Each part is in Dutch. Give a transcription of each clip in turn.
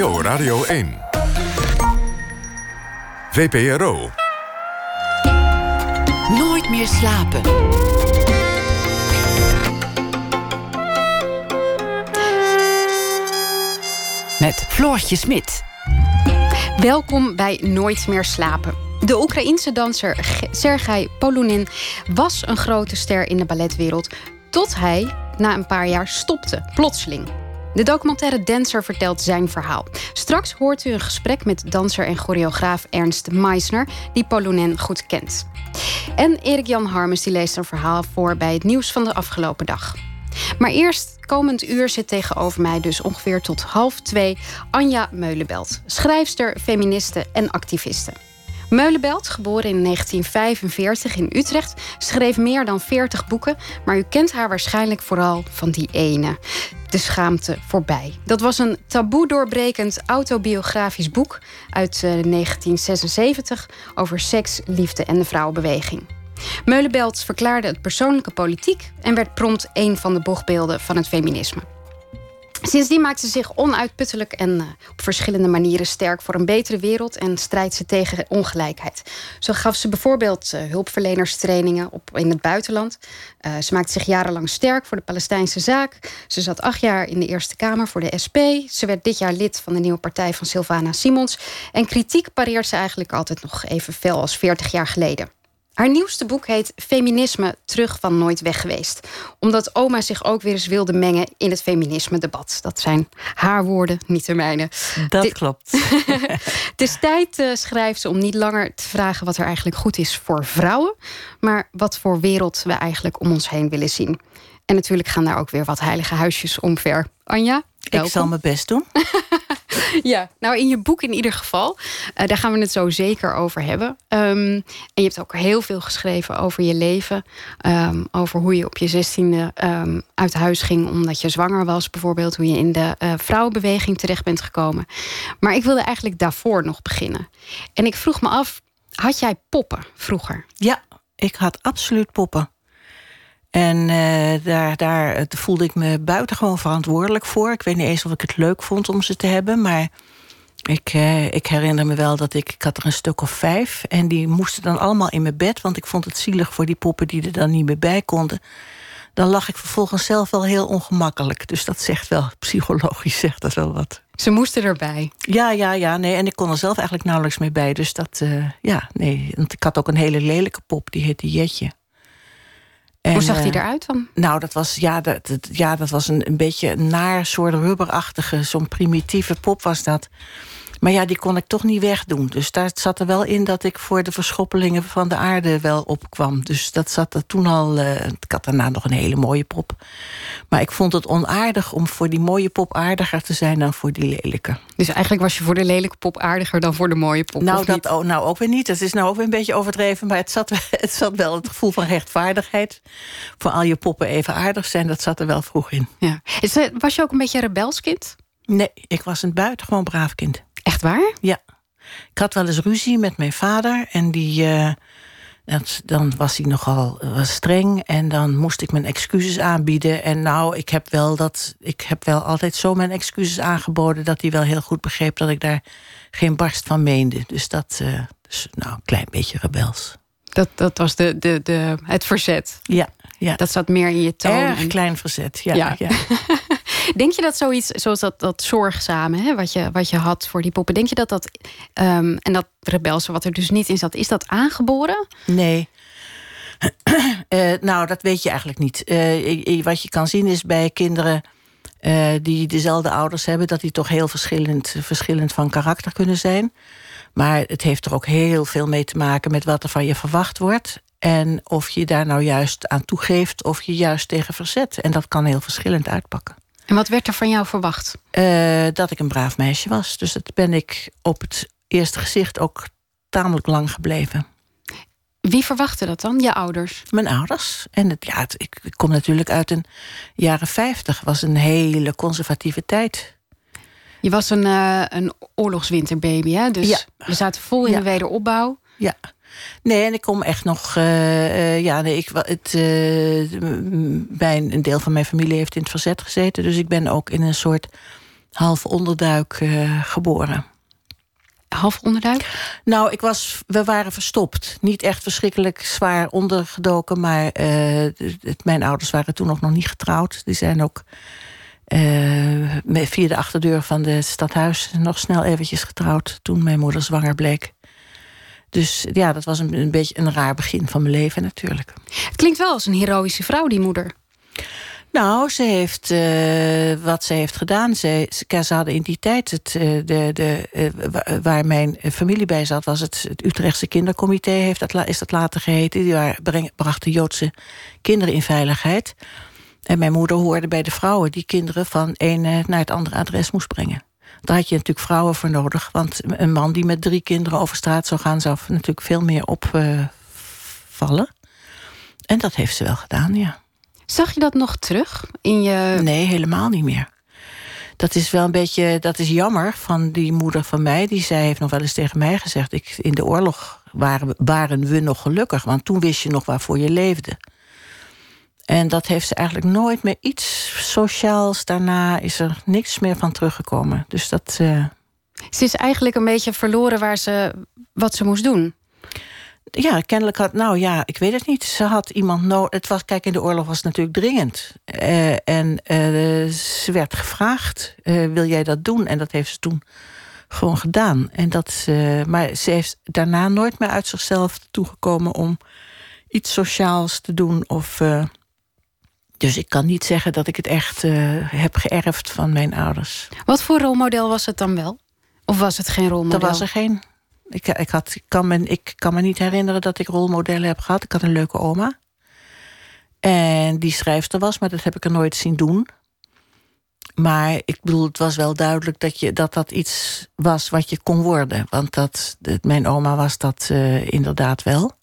NPO Radio 1. VPRO. Nooit meer slapen. Met Floortje Smit. Welkom bij Nooit meer slapen. De Oekraïense danser Sergei Polunin was een grote ster in de balletwereld. Tot hij na een paar jaar stopte, plotseling. De documentaire Dancer vertelt zijn verhaal. Straks hoort u een gesprek met danser en choreograaf Ernst Meisner, die Polunin goed kent. En Erik-Jan Harmes die leest een verhaal voor bij het nieuws van de afgelopen dag. Maar eerst, komend uur zit tegenover mij dus ongeveer tot half twee Anja Meulenbelt, schrijfster, feministe en activiste. Meulenbelt, geboren in 1945 in Utrecht, schreef meer dan 40 boeken, maar u kent haar waarschijnlijk vooral van die ene. De schaamte voorbij. Dat was een taboe doorbrekend autobiografisch boek uit 1976 eh, over seks, liefde en de vrouwenbeweging. Meulenbelt verklaarde het persoonlijke politiek en werd prompt een van de boegbeelden van het feminisme. Sindsdien maakt ze zich onuitputtelijk en uh, op verschillende manieren sterk voor een betere wereld en strijdt ze tegen ongelijkheid. Zo gaf ze bijvoorbeeld uh, hulpverlenerstrainingen op, in het buitenland. Uh, ze maakte zich jarenlang sterk voor de Palestijnse zaak. Ze zat acht jaar in de Eerste Kamer voor de SP. Ze werd dit jaar lid van de nieuwe partij van Sylvana Simons. En kritiek pareert ze eigenlijk altijd nog even fel als 40 jaar geleden. Haar nieuwste boek heet Feminisme terug van nooit weg geweest. Omdat oma zich ook weer eens wilde mengen in het feminisme-debat. Dat zijn haar woorden, niet de mijne. Dat klopt. het is tijd, uh, schrijft ze, om niet langer te vragen wat er eigenlijk goed is voor vrouwen. Maar wat voor wereld we eigenlijk om ons heen willen zien. En natuurlijk gaan daar ook weer wat heilige huisjes omver. Anja? Ik zal mijn best doen. ja, nou in je boek in ieder geval. Uh, daar gaan we het zo zeker over hebben. Um, en je hebt ook heel veel geschreven over je leven. Um, over hoe je op je zestiende um, uit huis ging omdat je zwanger was. Bijvoorbeeld hoe je in de uh, vrouwenbeweging terecht bent gekomen. Maar ik wilde eigenlijk daarvoor nog beginnen. En ik vroeg me af, had jij poppen vroeger? Ja, ik had absoluut poppen. En uh, daar, daar voelde ik me buitengewoon verantwoordelijk voor. Ik weet niet eens of ik het leuk vond om ze te hebben, maar ik, uh, ik herinner me wel dat ik, ik had er een stuk of vijf. En die moesten dan allemaal in mijn bed, want ik vond het zielig voor die poppen die er dan niet meer bij konden. Dan lag ik vervolgens zelf wel heel ongemakkelijk. Dus dat zegt wel, psychologisch zegt dat wel wat. Ze moesten erbij. Ja, ja, ja. Nee, en ik kon er zelf eigenlijk nauwelijks mee bij. Dus dat, uh, ja, nee. Want ik had ook een hele lelijke pop, die heette Jetje. En, Hoe zag die eruit dan? Nou, dat was, ja, dat, dat, ja, dat was een, een beetje een naar soort rubberachtige, zo'n primitieve pop was dat. Maar ja, die kon ik toch niet wegdoen. Dus daar zat er wel in dat ik voor de verschoppelingen van de aarde wel opkwam. Dus dat zat er toen al. Uh, ik had daarna nog een hele mooie pop. Maar ik vond het onaardig om voor die mooie pop aardiger te zijn dan voor die lelijke. Dus eigenlijk was je voor de lelijke pop aardiger dan voor de mooie pop? Nou, dat oh, nou ook weer niet. Het is nou ook weer een beetje overdreven. Maar het zat, het zat wel het gevoel van rechtvaardigheid. Voor al je poppen even aardig zijn, dat zat er wel vroeg in. Ja. Was je ook een beetje een rebelskind? Nee, ik was een buitengewoon braaf kind. Echt waar? Ja. Ik had wel eens ruzie met mijn vader. En die, uh, dan was hij nogal was streng. En dan moest ik mijn excuses aanbieden. En nou, ik heb wel, dat, ik heb wel altijd zo mijn excuses aangeboden... dat hij wel heel goed begreep dat ik daar geen barst van meende. Dus dat, uh, dus, nou, een klein beetje rebels. Dat, dat was de, de, de, het verzet. Ja, ja. Dat zat meer in je toon. Erg en... klein verzet, ja. ja. ja. Denk je dat zoiets, zoals dat, dat zorgzame, hè, wat, je, wat je had voor die poppen, denk je dat dat, um, en dat rebelse wat er dus niet in zat, is dat aangeboren? Nee. uh, nou, dat weet je eigenlijk niet. Uh, wat je kan zien is bij kinderen uh, die dezelfde ouders hebben, dat die toch heel verschillend, verschillend van karakter kunnen zijn. Maar het heeft er ook heel veel mee te maken met wat er van je verwacht wordt. En of je daar nou juist aan toegeeft of je juist tegen verzet. En dat kan heel verschillend uitpakken. En wat werd er van jou verwacht? Uh, dat ik een braaf meisje was. Dus dat ben ik op het eerste gezicht ook tamelijk lang gebleven. Wie verwachtte dat dan? Je ouders? Mijn ouders. En het, ja, het, ik, ik kom natuurlijk uit een jaren 50. was een hele conservatieve tijd. Je was een, uh, een oorlogswinterbaby, hè? Dus ja. we zaten vol in Ja. de wederopbouw. Ja. Nee, en ik kom echt nog. eh, eh, ja, nee, ik, het, bij een, een deel van mijn familie heeft in het verzet gezeten. Dus ik ben ook in een soort half onderduik uh, geboren. Half onderduik? Nou, ik was, we waren verstopt. Niet echt verschrikkelijk zwaar ondergedoken, maar het, mijn ouders waren toen ook nog niet getrouwd. Die zijn ook via de achterdeur van het stadhuis nog snel eventjes getrouwd toen mijn moeder zwanger bleek. Dus ja, dat was een, een beetje een raar begin van mijn leven natuurlijk. Het klinkt wel als een heroïsche vrouw, die moeder. Nou, ze heeft uh, wat ze heeft gedaan. Ze, ze hadden in die tijd, het, uh, de, de, uh, waar mijn familie bij zat, was het, het Utrechtse Kindercomité, heeft dat, is dat later geheten. Die waar, breng, brachten Joodse kinderen in veiligheid. En mijn moeder hoorde bij de vrouwen die kinderen van een naar het andere adres moest brengen. Daar had je natuurlijk vrouwen voor nodig. Want een man die met drie kinderen over straat zou gaan, zou natuurlijk veel meer opvallen. en dat heeft ze wel gedaan, ja. Zag je dat nog terug in je. Nee, helemaal niet meer. Dat is wel een beetje, dat is jammer van die moeder van mij. Die zij heeft nog wel eens tegen mij gezegd: ik, in de oorlog waren, waren we nog gelukkig, want toen wist je nog waarvoor je leefde. En dat heeft ze eigenlijk nooit meer iets sociaals. Daarna is er niks meer van teruggekomen. Dus dat. Uh... Ze is eigenlijk een beetje verloren waar ze, wat ze moest doen. Ja, kennelijk had. Nou ja, ik weet het niet. Ze had iemand nodig. Het was, kijk, in de oorlog was het natuurlijk dringend. Uh, en uh, ze werd gevraagd: wil jij dat doen? En dat heeft ze toen gewoon gedaan. En dat, maar ze heeft daarna nooit meer uit zichzelf toegekomen om iets sociaals te doen of dus ik kan niet zeggen dat ik het echt uh, heb geërfd van mijn ouders. Wat voor rolmodel was het dan wel? Of was het geen rolmodel? Er was er geen. Ik, ik, had, ik, kan me, ik kan me niet herinneren dat ik rolmodellen heb gehad. Ik had een leuke oma. En die schrijfster was, maar dat heb ik er nooit zien doen. Maar ik bedoel, het was wel duidelijk dat je, dat, dat iets was wat je kon worden. Want dat, mijn oma was dat uh, inderdaad wel.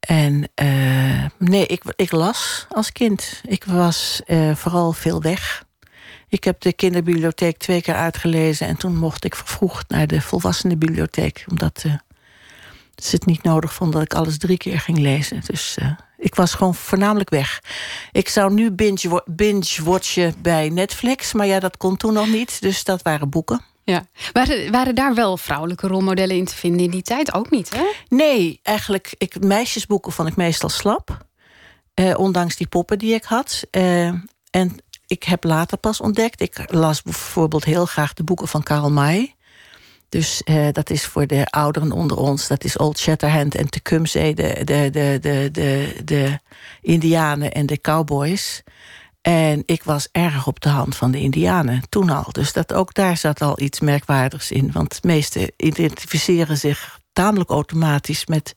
En uh, nee, ik, ik las als kind. Ik was uh, vooral veel weg. Ik heb de kinderbibliotheek twee keer uitgelezen... en toen mocht ik vervroegd naar de volwassenenbibliotheek... omdat uh, ze het niet nodig vonden dat ik alles drie keer ging lezen. Dus ik was gewoon voornamelijk weg. Ik zou nu binge-watchen bij Netflix... maar ja, dat kon toen nog niet, dus dat waren boeken. Ja. Waren, waren daar wel vrouwelijke rolmodellen in te vinden in die tijd? Ook niet, hè? Nee, eigenlijk. Ik, meisjesboeken vond ik meestal slap. Eh, ondanks die poppen die ik had. Eh, en ik heb later pas ontdekt. Ik las bijvoorbeeld heel graag de boeken van Karl May. Dus eh, dat is voor de ouderen onder ons. Dat is Old Shatterhand en Tecumseh, de, de, de, de, de, de Indianen en de cowboys. En ik was erg op de hand van de Indianen, toen al. Dus dat, ook daar zat al iets merkwaardigs in. Want de meesten identificeren zich tamelijk automatisch... met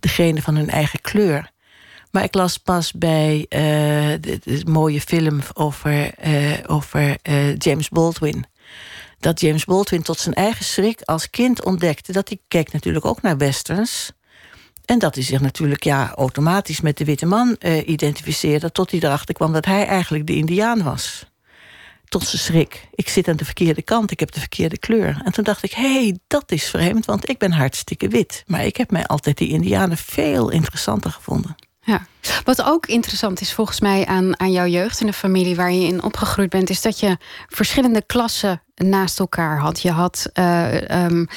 degene van hun eigen kleur. Maar ik las pas bij uh, de, mooie film over, uh, over uh, James Baldwin... dat James Baldwin tot zijn eigen schrik als kind ontdekte... dat hij keek natuurlijk ook naar westerns... En dat hij zich natuurlijk ja, automatisch met de witte man uh, identificeerde... tot hij erachter kwam dat hij eigenlijk de indiaan was. Tot zijn schrik. Ik zit aan de verkeerde kant, ik heb de verkeerde kleur. En toen dacht ik, hé, hey, dat is vreemd, want ik ben hartstikke wit. Maar ik heb mij altijd die indianen veel interessanter gevonden. Ja. Wat ook interessant is volgens mij aan, aan jouw jeugd en de familie waar je in opgegroeid bent, is dat je verschillende klassen naast elkaar had. Je had, uh, um,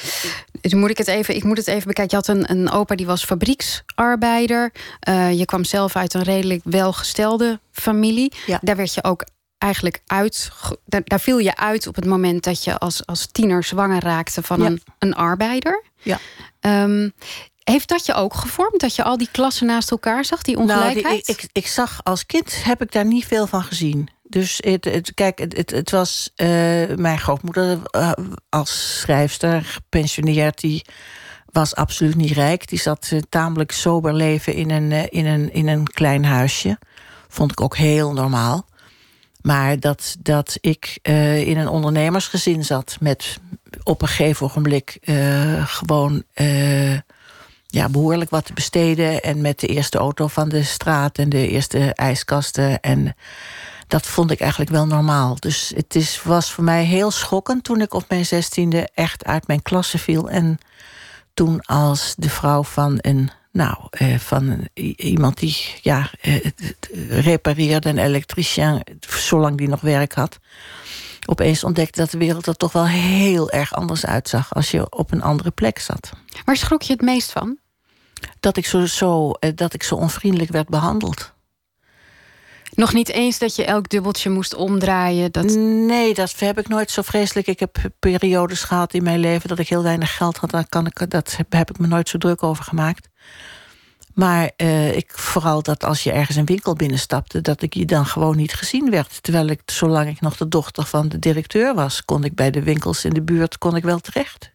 moet ik het even, ik moet het even bekijken. Je had een, een opa die was fabrieksarbeider. Uh, je kwam zelf uit een redelijk welgestelde familie. Ja. Daar werd je ook eigenlijk uit. Daar, daar, viel je uit op het moment dat je als, als tiener zwanger raakte van een, een arbeider. Ja. Um, heeft dat je ook gevormd? Dat je al die klassen naast elkaar zag, die ongelijkheid? Nou, ik, ik, zag als kind heb ik daar niet veel van gezien. Dus het, het, kijk, het, het, was uh, mijn grootmoeder uh, als schrijfster, gepensioneerd, die was absoluut niet rijk. Die zat uh, tamelijk sober leven in een, in, een, in een klein huisje. Vond ik ook heel normaal. Maar dat, dat ik in een ondernemersgezin zat met op een gegeven ogenblik gewoon ja, behoorlijk wat te besteden. En met de eerste auto van de straat en de eerste ijskasten. En dat vond ik eigenlijk wel normaal. Dus het is, was voor mij heel schokkend toen ik op mijn zestiende echt uit mijn klasse viel. En toen als de vrouw van een, nou, eh, van iemand die ja, eh, repareerde, een elektricien, zolang die nog werk had. opeens ontdekte dat de wereld er toch wel heel erg anders uitzag als je op een andere plek zat. Waar schrok je het meest van? Dat ik zo, zo, eh, dat ik zo onvriendelijk werd behandeld. Nog niet eens dat je elk dubbeltje moest omdraaien. Dat... Nee, dat heb ik nooit zo vreselijk. Ik heb periodes gehad in mijn leven dat ik heel weinig geld had. Daar kan ik, dat heb ik me nooit zo druk over gemaakt. Maar uh, ik, vooral dat als je ergens een winkel binnenstapte... dat ik je dan gewoon niet gezien werd. Terwijl ik, zolang ik nog de dochter van de directeur was... kon ik bij de winkels in de buurt kon ik wel terecht.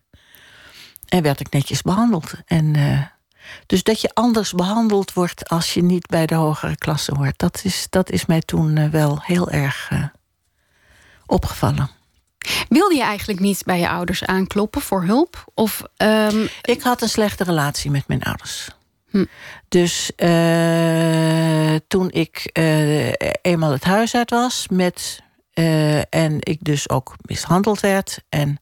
En werd ik netjes behandeld. En, uh, dus dat je anders behandeld wordt... als je niet bij de hogere klasse hoort... dat is, dat is mij toen uh, wel heel erg opgevallen. Wilde je eigenlijk niet bij je ouders aankloppen voor hulp? Of, um... Ik had een slechte relatie met mijn ouders. Hm. Dus uh, toen ik uh, eenmaal het huis uit was met. En ik dus ook mishandeld werd. En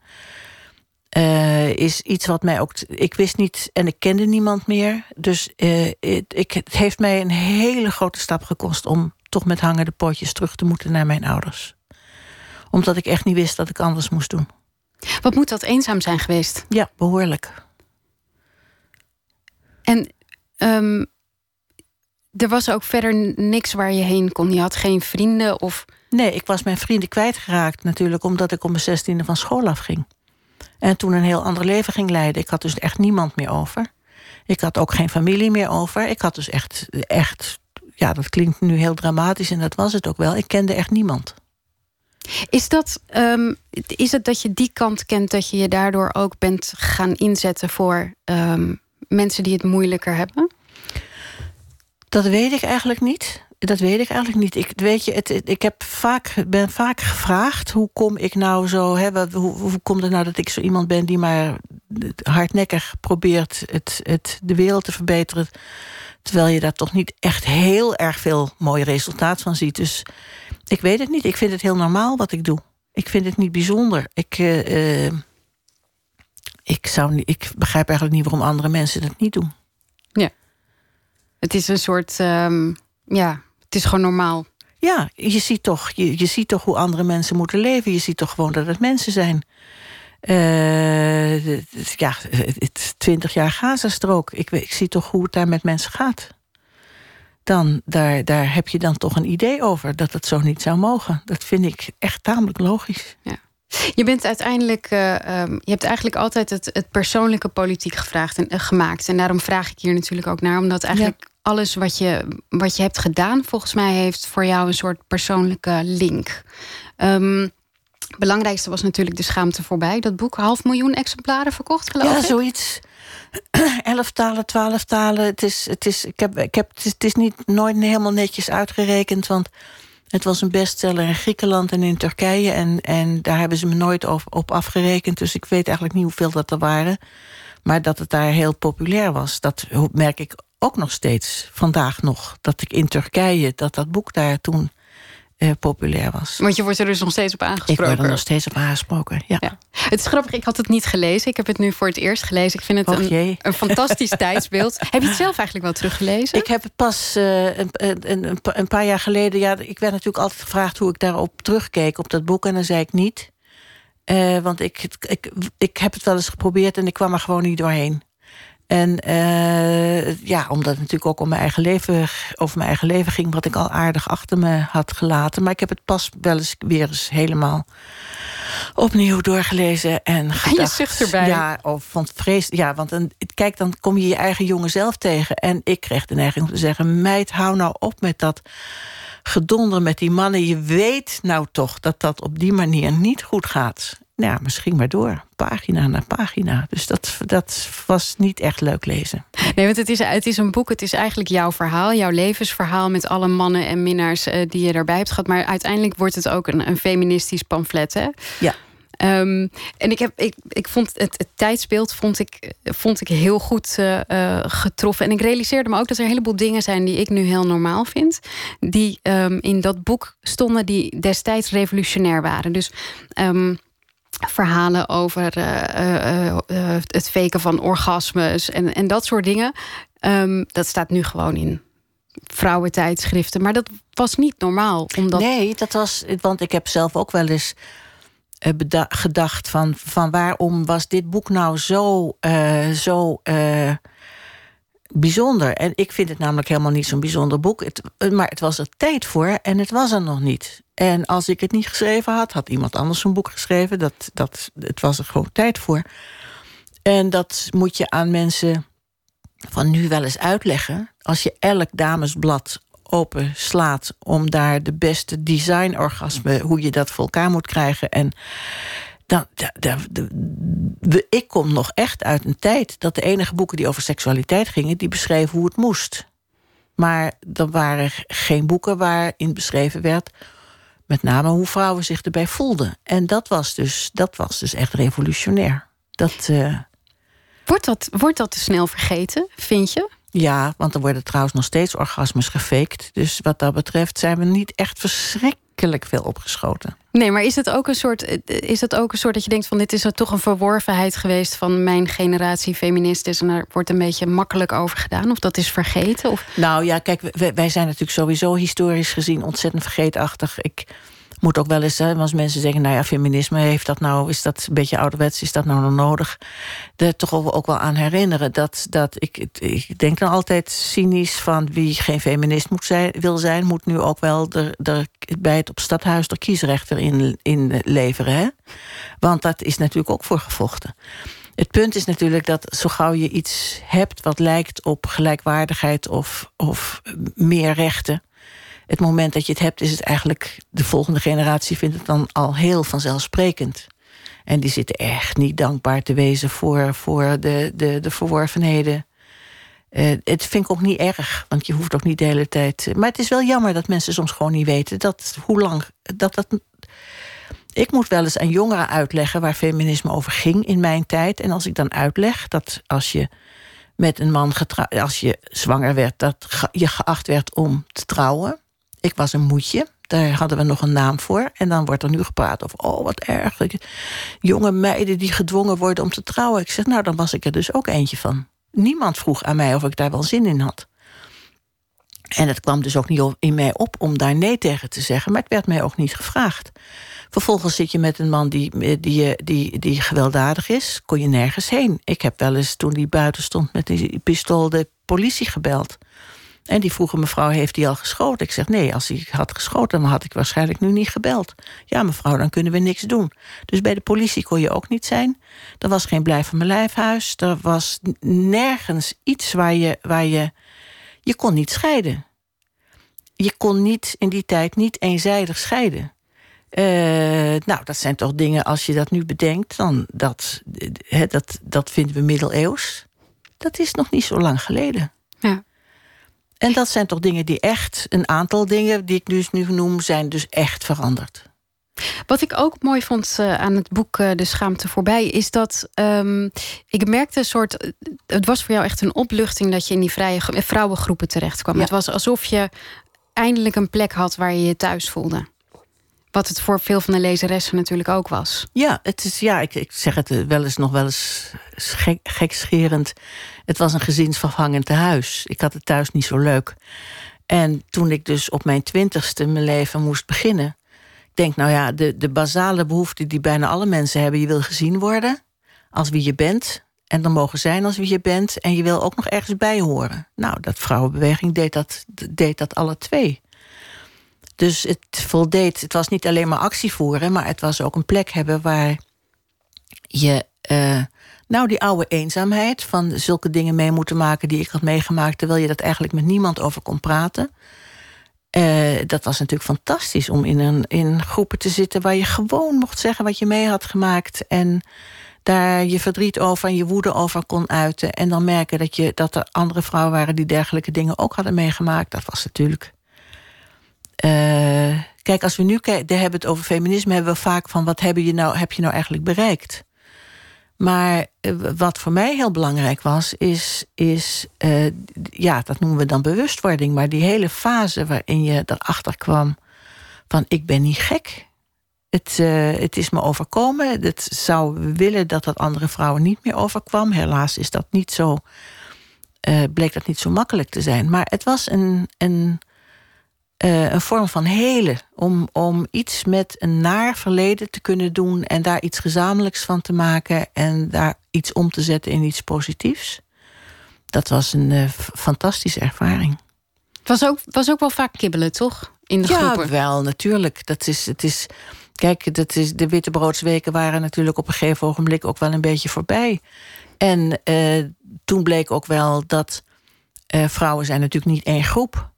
is iets wat mij ook. Ik wist niet en ik kende niemand meer. Dus het, ik, het heeft mij een hele grote stap gekost om toch met hangende pootjes terug te moeten naar mijn ouders. Omdat ik echt niet wist dat ik anders moest doen. Wat moet dat eenzaam zijn geweest? Ja, behoorlijk. En Um, er was ook verder niks waar je heen kon. Je had geen vrienden of. Nee, ik was mijn vrienden kwijtgeraakt natuurlijk, omdat ik om mijn zestiende van school afging. En toen een heel ander leven ging leiden. Ik had dus echt niemand meer over. Ik had ook geen familie meer over. Ik had dus echt, echt, ja, dat klinkt nu heel dramatisch en dat was het ook wel. Ik kende echt niemand. Is, dat, um, is het dat je die kant kent, dat je je daardoor ook bent gaan inzetten voor um, mensen die het moeilijker hebben? Dat weet ik eigenlijk niet. Dat weet ik eigenlijk niet. Ik, weet je, het, ik heb vaak, ben vaak gevraagd: hoe kom ik nou zo? Hè, hoe, hoe komt het nou dat ik zo iemand ben die maar hardnekkig probeert het, het, de wereld te verbeteren? Terwijl je daar toch niet echt heel erg veel mooi resultaat van ziet. Dus ik weet het niet. Ik vind het heel normaal wat ik doe. Ik vind het niet bijzonder. Ik, uh, uh, ik, zou niet, ik begrijp eigenlijk niet waarom andere mensen dat niet doen. Ja. Het is een soort. Um, ja, is gewoon normaal. Ja, je ziet, toch, je, je ziet toch hoe andere mensen moeten leven. Je ziet toch gewoon dat het mensen zijn. Uh, ja, twintig jaar Gazastrook. Ik, ik zie toch hoe het daar met mensen gaat. Dan, daar, daar heb je dan toch een idee over dat het zo niet zou mogen. Dat vind ik echt tamelijk logisch. Ja. Je bent uiteindelijk, uh, um, je hebt eigenlijk altijd het, het persoonlijke politiek gevraagd en uh, gemaakt. En daarom vraag ik hier natuurlijk ook naar, omdat eigenlijk ja. Alles wat je, wat je hebt gedaan, volgens mij heeft voor jou een soort persoonlijke link. Um, belangrijkste was natuurlijk de schaamte voorbij. Dat boek, half miljoen exemplaren verkocht, geloof ja, ik. Ja, zoiets. Elf talen, twaalf talen. Het is, het is, ik heb, ik heb, het is, het is niet nooit helemaal netjes uitgerekend, want het was een bestseller in Griekenland en in Turkije. En, en daar hebben ze me nooit op, op afgerekend. Dus ik weet eigenlijk niet hoeveel dat er waren. Maar dat het daar heel populair was, dat merk ik ook nog steeds. Vandaag nog. Dat ik in Turkije, dat dat boek daar toen uh, populair was. Want je wordt er dus nog steeds op aangesproken? Ik word er nog steeds op aangesproken, ja. ja. Het is grappig, ik had het niet gelezen. Ik heb het nu voor het eerst gelezen. Ik vind het een, een, fantastisch tijdsbeeld. Heb je het zelf eigenlijk wel teruggelezen? Ik heb het pas uh, een, een, een, paar jaar geleden... Ja, ik werd natuurlijk altijd gevraagd hoe ik daarop terugkeek... op dat boek, en dan zei ik niet. Uh, want ik, ik, ik heb het wel eens geprobeerd... en ik kwam er gewoon niet doorheen. En uh, ja, omdat het natuurlijk ook om mijn eigen leven, over mijn eigen leven ging, wat ik al aardig achter me had gelaten. Maar ik heb het pas wel eens weer eens helemaal opnieuw doorgelezen en gedacht. En je zucht erbij. Ja, of vond vrees. Ja, want een, kijk, dan kom je je eigen jongen zelf tegen. En ik kreeg de neiging om te zeggen: meid, hou nou op met dat gedonder met die mannen. Je weet nou toch dat dat op die manier niet goed gaat nou ja, misschien maar door. Pagina na pagina. Dus dat, dat was niet echt leuk lezen. Nee, want het is, het is een boek. Het is eigenlijk jouw verhaal. Jouw levensverhaal met alle mannen en minnaars uh, die je erbij hebt gehad. Maar uiteindelijk wordt het ook een, een feministisch pamflet, hè? Ja. Um, en ik, heb, ik, ik vond het, het tijdsbeeld vond ik, vond ik heel goed uh, uh, getroffen. En ik realiseerde me ook dat er een heleboel dingen zijn die ik nu heel normaal vind. Die um, in dat boek stonden die destijds revolutionair waren. Dus um, verhalen over uh, uh, uh, het faken van orgasmes en, en dat soort dingen. Um, dat staat nu gewoon in vrouwentijdschriften. Maar dat was niet normaal. Omdat... Nee, dat was. Want ik heb zelf ook wel eens eh, gedacht van, van waarom was dit boek nou zo, eh, zo eh, bijzonder. En ik vind het namelijk helemaal niet zo'n bijzonder boek. Het, eh, maar het was er tijd voor en het was er nog niet. En als ik het niet geschreven had, had iemand anders zo'n boek geschreven. Dat, dat, het was er gewoon tijd voor. En dat moet je aan mensen van nu wel eens uitleggen. Als je elk damesblad open slaat om daar de beste designorgasme, hoe je dat voor elkaar moet krijgen. En dan, da- da- de- de- ik kom nog echt uit een tijd dat de enige boeken die over seksualiteit gingen, die beschreven hoe het moest. Maar er waren geen boeken waarin beschreven werd, met name hoe vrouwen zich erbij voelden. En dat was dus, dat was dus echt revolutionair. Dat, eh, Wordt dat, wordt dat te snel vergeten, vind je? ja, want er worden trouwens nog steeds orgasmes gefaked. Dus wat dat betreft zijn we niet echt verschrikkelijk veel opgeschoten. Nee, maar is het ook een soort, is het ook een soort dat je denkt van dit is er toch een verworvenheid geweest van mijn generatie feministen en er wordt een beetje makkelijk over gedaan of dat is vergeten? Of Nou ja, kijk, wij, wij zijn natuurlijk sowieso historisch gezien ontzettend vergeetachtig. Ik moet ook wel eens, hè, als mensen zeggen, nou ja, feminisme heeft dat nou, is dat een beetje ouderwets, is dat nou nog nodig? Er toch ook wel aan herinneren dat, dat ik, ik denk dan altijd cynisch van wie geen feminist moet zijn, wil zijn, moet nu ook wel er, er, bij het op stadhuis er kiesrecht erin in leveren. Hè? Want dat is natuurlijk ook voor gevochten. Het punt is natuurlijk dat zo gauw je iets hebt wat lijkt op gelijkwaardigheid of, of meer rechten. Het moment dat je het hebt, is het eigenlijk. De volgende generatie vindt het dan al heel vanzelfsprekend. En die zitten echt niet dankbaar te wezen voor, voor de, de, de verworvenheden. Eh, het vind ik ook niet erg, want je hoeft ook niet de hele tijd. Maar het is wel jammer dat mensen soms gewoon niet weten dat hoe lang dat dat ik moet wel eens aan jongeren uitleggen waar feminisme over ging in mijn tijd. En als ik dan uitleg dat als je met een man getrouwd, als je zwanger werd, dat je geacht werd om te trouwen. Ik was een moedje, daar hadden we nog een naam voor. En dan wordt er nu gepraat over, oh wat erg. Jonge meiden die gedwongen worden om te trouwen. Ik zeg, nou dan was ik er dus ook eentje van. Niemand vroeg aan mij of ik daar wel zin in had. En het kwam dus ook niet in mij op om daar nee tegen te zeggen, maar het werd mij ook niet gevraagd. Vervolgens zit je met een man die, die, die, die gewelddadig is, kon je nergens heen. Ik heb wel eens toen die buiten stond met die pistool de politie gebeld. En die vroegen mevrouw, heeft hij al geschoten? Ik zeg, nee, als hij had geschoten, dan had ik waarschijnlijk nu niet gebeld. Ja, mevrouw, dan kunnen we niks doen. Dus bij de politie kon je ook niet zijn. Er was geen blijf van mijn lijfhuis. Er was nergens iets waar je, waar je... Je kon niet scheiden. Je kon niet in die tijd niet eenzijdig scheiden. Uh, nou, dat zijn toch dingen, als je dat nu bedenkt, dan dat, he, dat, dat vinden we middeleeuws. Dat is nog niet zo lang geleden. Ja. En dat zijn toch dingen die echt, een aantal dingen die ik dus nu noem, zijn dus echt veranderd. Wat ik ook mooi vond uh, aan het boek uh, De Schaamte Voorbij, is dat um, ik merkte een soort. Het was voor jou echt een opluchting dat je in die vrije vrouwengroepen terecht kwam. Ja. Het was alsof je eindelijk een plek had waar je je thuis voelde. Wat het voor veel van de lezeressen natuurlijk ook was. Ja, het is, ja ik, ik zeg het wel eens nog wel eens gek, gekscherend. Het was een gezinsvervangend tehuis. Ik had het thuis niet zo leuk. En toen ik dus op mijn twintigste mijn leven moest beginnen. Ik denk, nou ja, de, de basale behoefte die bijna alle mensen hebben. Je wil gezien worden als wie je bent. En dan mogen zijn als wie je bent. En je wil ook nog ergens bij horen. Nou, dat vrouwenbeweging deed dat, deed dat alle twee. Dus het voldeed. Het was niet alleen maar actie voeren, maar het was ook een plek hebben waar je. Uh, nou, die oude eenzaamheid van zulke dingen mee moeten maken die ik had meegemaakt, terwijl je dat eigenlijk met niemand over kon praten. Uh, dat was natuurlijk fantastisch om in, een, in groepen te zitten waar je gewoon mocht zeggen wat je mee had gemaakt. En daar je verdriet over en je woede over kon uiten. En dan merken dat, je, dat er andere vrouwen waren die dergelijke dingen ook hadden meegemaakt. Dat was natuurlijk uh, kijk, als we nu hebben het over feminisme, hebben we vaak van wat heb je nou, heb je nou eigenlijk bereikt? Maar uh, wat voor mij heel belangrijk was, is, is uh, ja, dat noemen we dan bewustwording, maar die hele fase waarin je erachter kwam van ik ben niet gek. Het, het is me overkomen. Het zou willen dat dat andere vrouwen niet meer overkwam. Helaas is dat niet zo, bleek dat niet zo makkelijk te zijn. Maar het was een, een uh, een vorm van helen. Om, om iets met een naar verleden te kunnen doen en daar iets gezamenlijks van te maken en daar iets om te zetten in iets positiefs. Dat was een uh, fantastische ervaring. Het was ook, was ook wel vaak kibbelen, toch? In de ja, groepen. wel, natuurlijk. Dat is, het is, kijk, dat is, de wittebroodsweken waren natuurlijk op een gegeven ogenblik ook wel een beetje voorbij. En uh, toen bleek ook wel dat vrouwen zijn natuurlijk niet één groep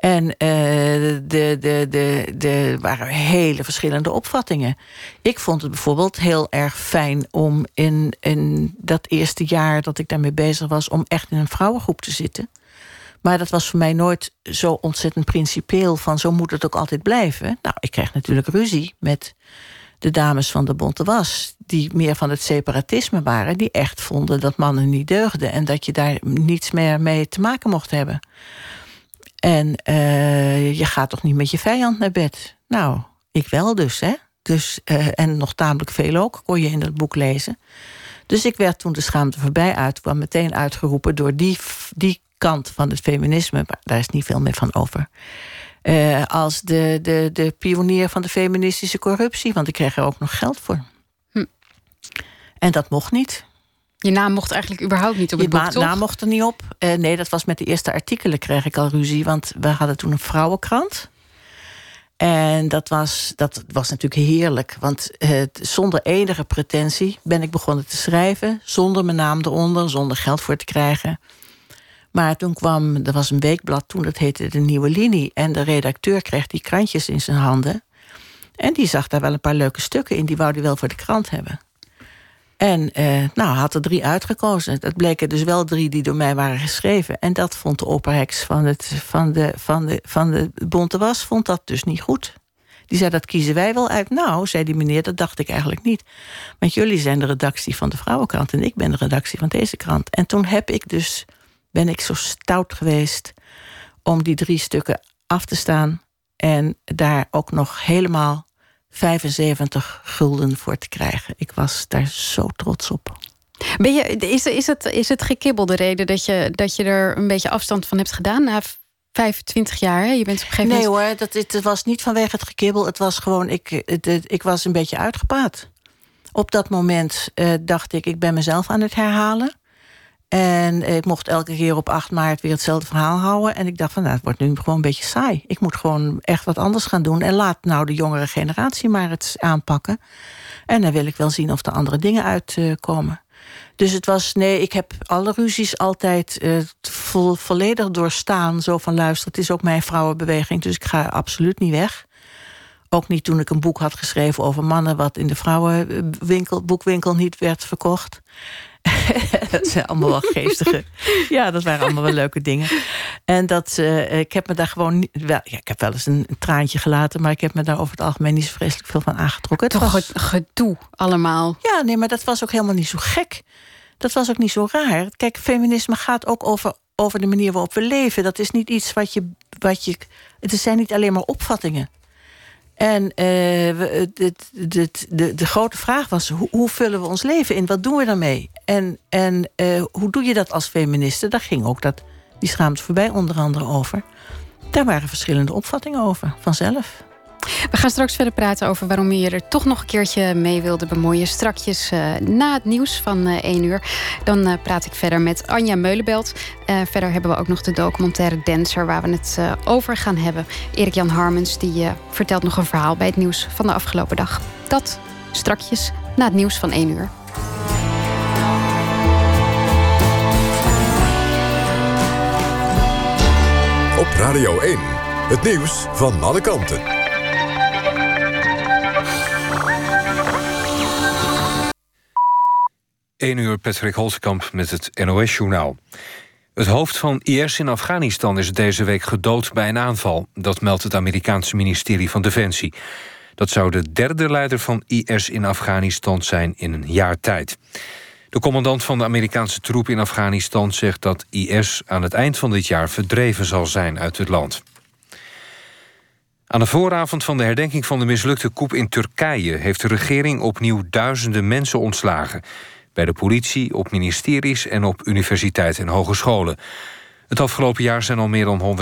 en uh, de, de, de, de, waren hele verschillende opvattingen. Ik vond het bijvoorbeeld heel erg fijn om in, in dat eerste jaar dat ik daarmee bezig was, om echt in een vrouwengroep te zitten. Maar dat was voor mij nooit zo ontzettend principieel van zo moet het ook altijd blijven. Nou, ik kreeg natuurlijk ruzie met de dames van de Bonte Was, die meer van het separatisme waren, die echt vonden dat mannen niet deugden en dat je daar niets meer mee te maken mocht hebben. En uh, je gaat toch niet met je vijand naar bed? Nou, ik wel dus, hè? Dus, uh, en nog tamelijk veel ook, kon je in dat boek lezen. Dus ik werd toen de schaamte voorbij uit, kwam meteen uitgeroepen door die, die kant van het feminisme, maar daar is niet veel meer van over. Uh, als de, de, de pionier van de feministische corruptie, want ik kreeg er ook nog geld voor. Hm. En dat mocht niet. Je naam mocht eigenlijk überhaupt niet op het je boek, toch? naam mocht er niet op. Uh, nee, dat was met de eerste artikelen kreeg ik al ruzie. Want we hadden toen een vrouwenkrant. En dat was, dat was natuurlijk heerlijk. Want uh, zonder enige pretentie ben ik begonnen te schrijven. Zonder mijn naam eronder, zonder geld voor te krijgen. Maar toen kwam, er was een weekblad toen, dat heette De Nieuwe Linie. En de redacteur kreeg die krantjes in zijn handen. En die zag daar wel een paar leuke stukken in. Die wou hij wel voor de krant hebben. En eh, nou, had er drie uitgekozen. Dat bleken dus wel drie die door mij waren geschreven. En dat vond de opperheks van, het, van, de, van, de, van de Bonte Was vond dat dus niet goed. Die zei, dat kiezen wij wel uit. Nou, zei die meneer, dat dacht ik eigenlijk niet. Want jullie zijn de redactie van de Vrouwenkrant... en ik ben de redactie van deze krant. En toen heb ik dus, ben ik zo stout geweest... om die drie stukken af te staan... en daar ook nog helemaal 75 gulden voor te krijgen. Ik was daar zo trots op. Ben je, is, is, het, is het gekibbel de reden dat je, dat je er een beetje afstand van hebt gedaan na 25 jaar? Hè? Je bent op een gegeven nee moment... hoor, dat, het was niet vanwege het gekibbel. Het was gewoon, ik, het, ik was een beetje uitgepraat. Op dat moment uh, dacht ik, ik ben mezelf aan het herhalen. En ik mocht elke keer op 8 maart weer hetzelfde verhaal houden. En ik dacht van, nou, het wordt nu gewoon een beetje saai. Ik moet gewoon echt wat anders gaan doen. En laat nou de jongere generatie maar het aanpakken. En dan wil ik wel zien of er andere dingen uitkomen. Dus het was, nee, ik heb alle ruzies altijd vo volledig doorstaan. Zo van, luister, het is ook mijn vrouwenbeweging. Dus ik ga absoluut niet weg. Ook niet toen ik een boek had geschreven over mannen... wat in de vrouwenwinkel, boekwinkel niet werd verkocht. dat zijn allemaal wel geestige. ja, dat waren allemaal wel leuke dingen. En dat, uh, ik heb me daar gewoon. Wel, ja, ik heb wel eens een, een, traantje gelaten, maar ik heb me daar over het algemeen niet zo vreselijk veel van aangetrokken. Het Toch was, gedoe allemaal. Ja, nee, maar dat was ook helemaal niet zo gek. Dat was ook niet zo raar. Kijk, feminisme gaat ook over, over de manier waarop we leven. Dat is niet iets wat je. Wat je het zijn niet alleen maar opvattingen. En uh, de, de, de, de, grote vraag was: hoe, vullen we ons leven in? Wat doen we daarmee? En, en uh, hoe doe je dat als feministe? Daar ging ook dat, die schaamte voorbij onder andere over. Daar waren verschillende opvattingen over, vanzelf. We gaan straks verder praten over waarom je er toch nog een keertje mee wilde bemoeien. Strakjes uh, na het nieuws van uh, 1 uur. Dan uh, praat ik verder met Anja Meulenbelt. verder hebben we ook nog de documentaire Dancer... waar we het over gaan hebben. Erik-Jan Harmens die, vertelt nog een verhaal bij het nieuws van de afgelopen dag. Dat strakjes na het nieuws van 1 uur. Op Radio 1, het nieuws van alle kanten. 1 uur Patrick Holtkamp met het NOS-journaal. Het hoofd van IS in Afghanistan is deze week gedood bij een aanval. Dat meldt het Amerikaanse ministerie van Defensie. Dat zou de derde leider van IS in Afghanistan zijn in een jaar tijd. De commandant van de Amerikaanse troep in Afghanistan zegt dat IS aan het eind van dit jaar verdreven zal zijn uit het land. Aan de vooravond van de herdenking van de mislukte coup in Turkije... heeft de regering opnieuw duizenden mensen ontslagen bij de politie, op ministeries en op universiteiten en hogescholen. Het afgelopen jaar zijn al meer dan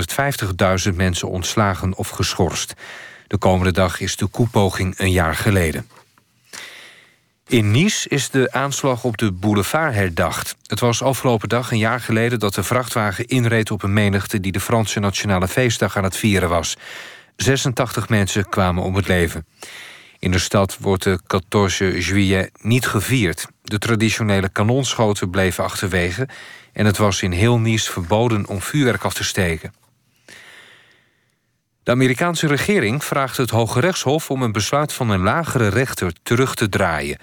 150.000 mensen ontslagen of geschorst. De komende dag is de koepoging een jaar geleden. In Nice is de aanslag op de boulevard herdacht. Het was afgelopen dag een jaar geleden dat de vrachtwagen inreed op een menigte die de Franse Nationale Feestdag aan het vieren was. 86 mensen kwamen om het leven. In de stad wordt de 14 juillet niet gevierd. De traditionele kanonschoten bleven achterwege en het was in heel Nice verboden om vuurwerk af te steken. De Amerikaanse regering vraagt het Hoge Rechtshof om een besluit van een lagere rechter terug te draaien.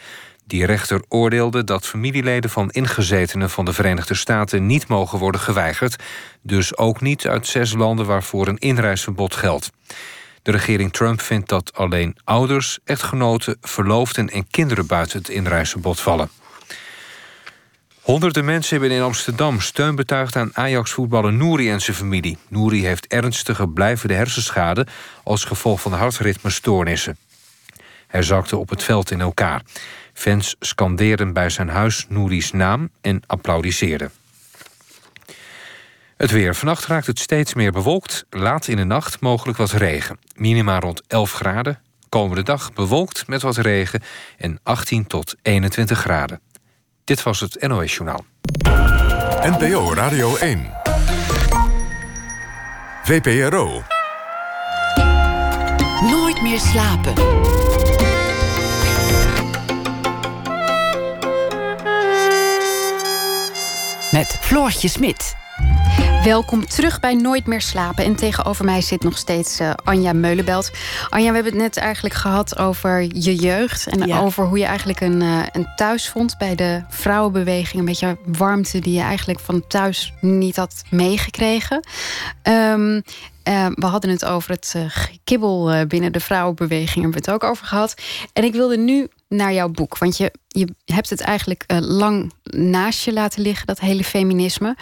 Die rechter oordeelde dat familieleden van ingezetenen van de Verenigde Staten niet mogen worden geweigerd, dus ook niet uit zes landen waarvoor een inreisverbod geldt. De regering Trump vindt dat alleen ouders, echtgenoten, verloofden en kinderen buiten het inreisverbod vallen. Honderden mensen hebben in Amsterdam steun betuigd aan Ajax-voetballer Nouri en zijn familie. Nouri heeft ernstige blijvende hersenschade als gevolg van hartritmestoornissen. Hij zakte op het veld in elkaar. Fans scandeerden bij zijn huis Nouri's naam en applaudisseerden. Het weer. Vannacht raakt het steeds meer bewolkt. Laat in de nacht mogelijk wat regen. Minima rond 11 graden. Komende dag bewolkt met wat regen en 18 tot 21 graden. Dit was het NOS Journaal. NPO Radio 1. VPRO. Nooit meer slapen. Met Floortje Smit. Welkom terug bij Nooit meer slapen. En tegenover mij zit nog steeds uh, Anja Meulenbelt. Anja, we hebben het net eigenlijk gehad over je jeugd. En over hoe je eigenlijk een, uh, een thuis vond bij de vrouwenbeweging. Een beetje warmte die je eigenlijk van thuis niet had meegekregen. Um, uh, we hadden het over het kibbel binnen de vrouwenbeweging. Hebben we het ook over gehad. En ik wilde nu naar jouw boek. Want je, je hebt het eigenlijk lang naast je laten liggen, dat hele feminisme.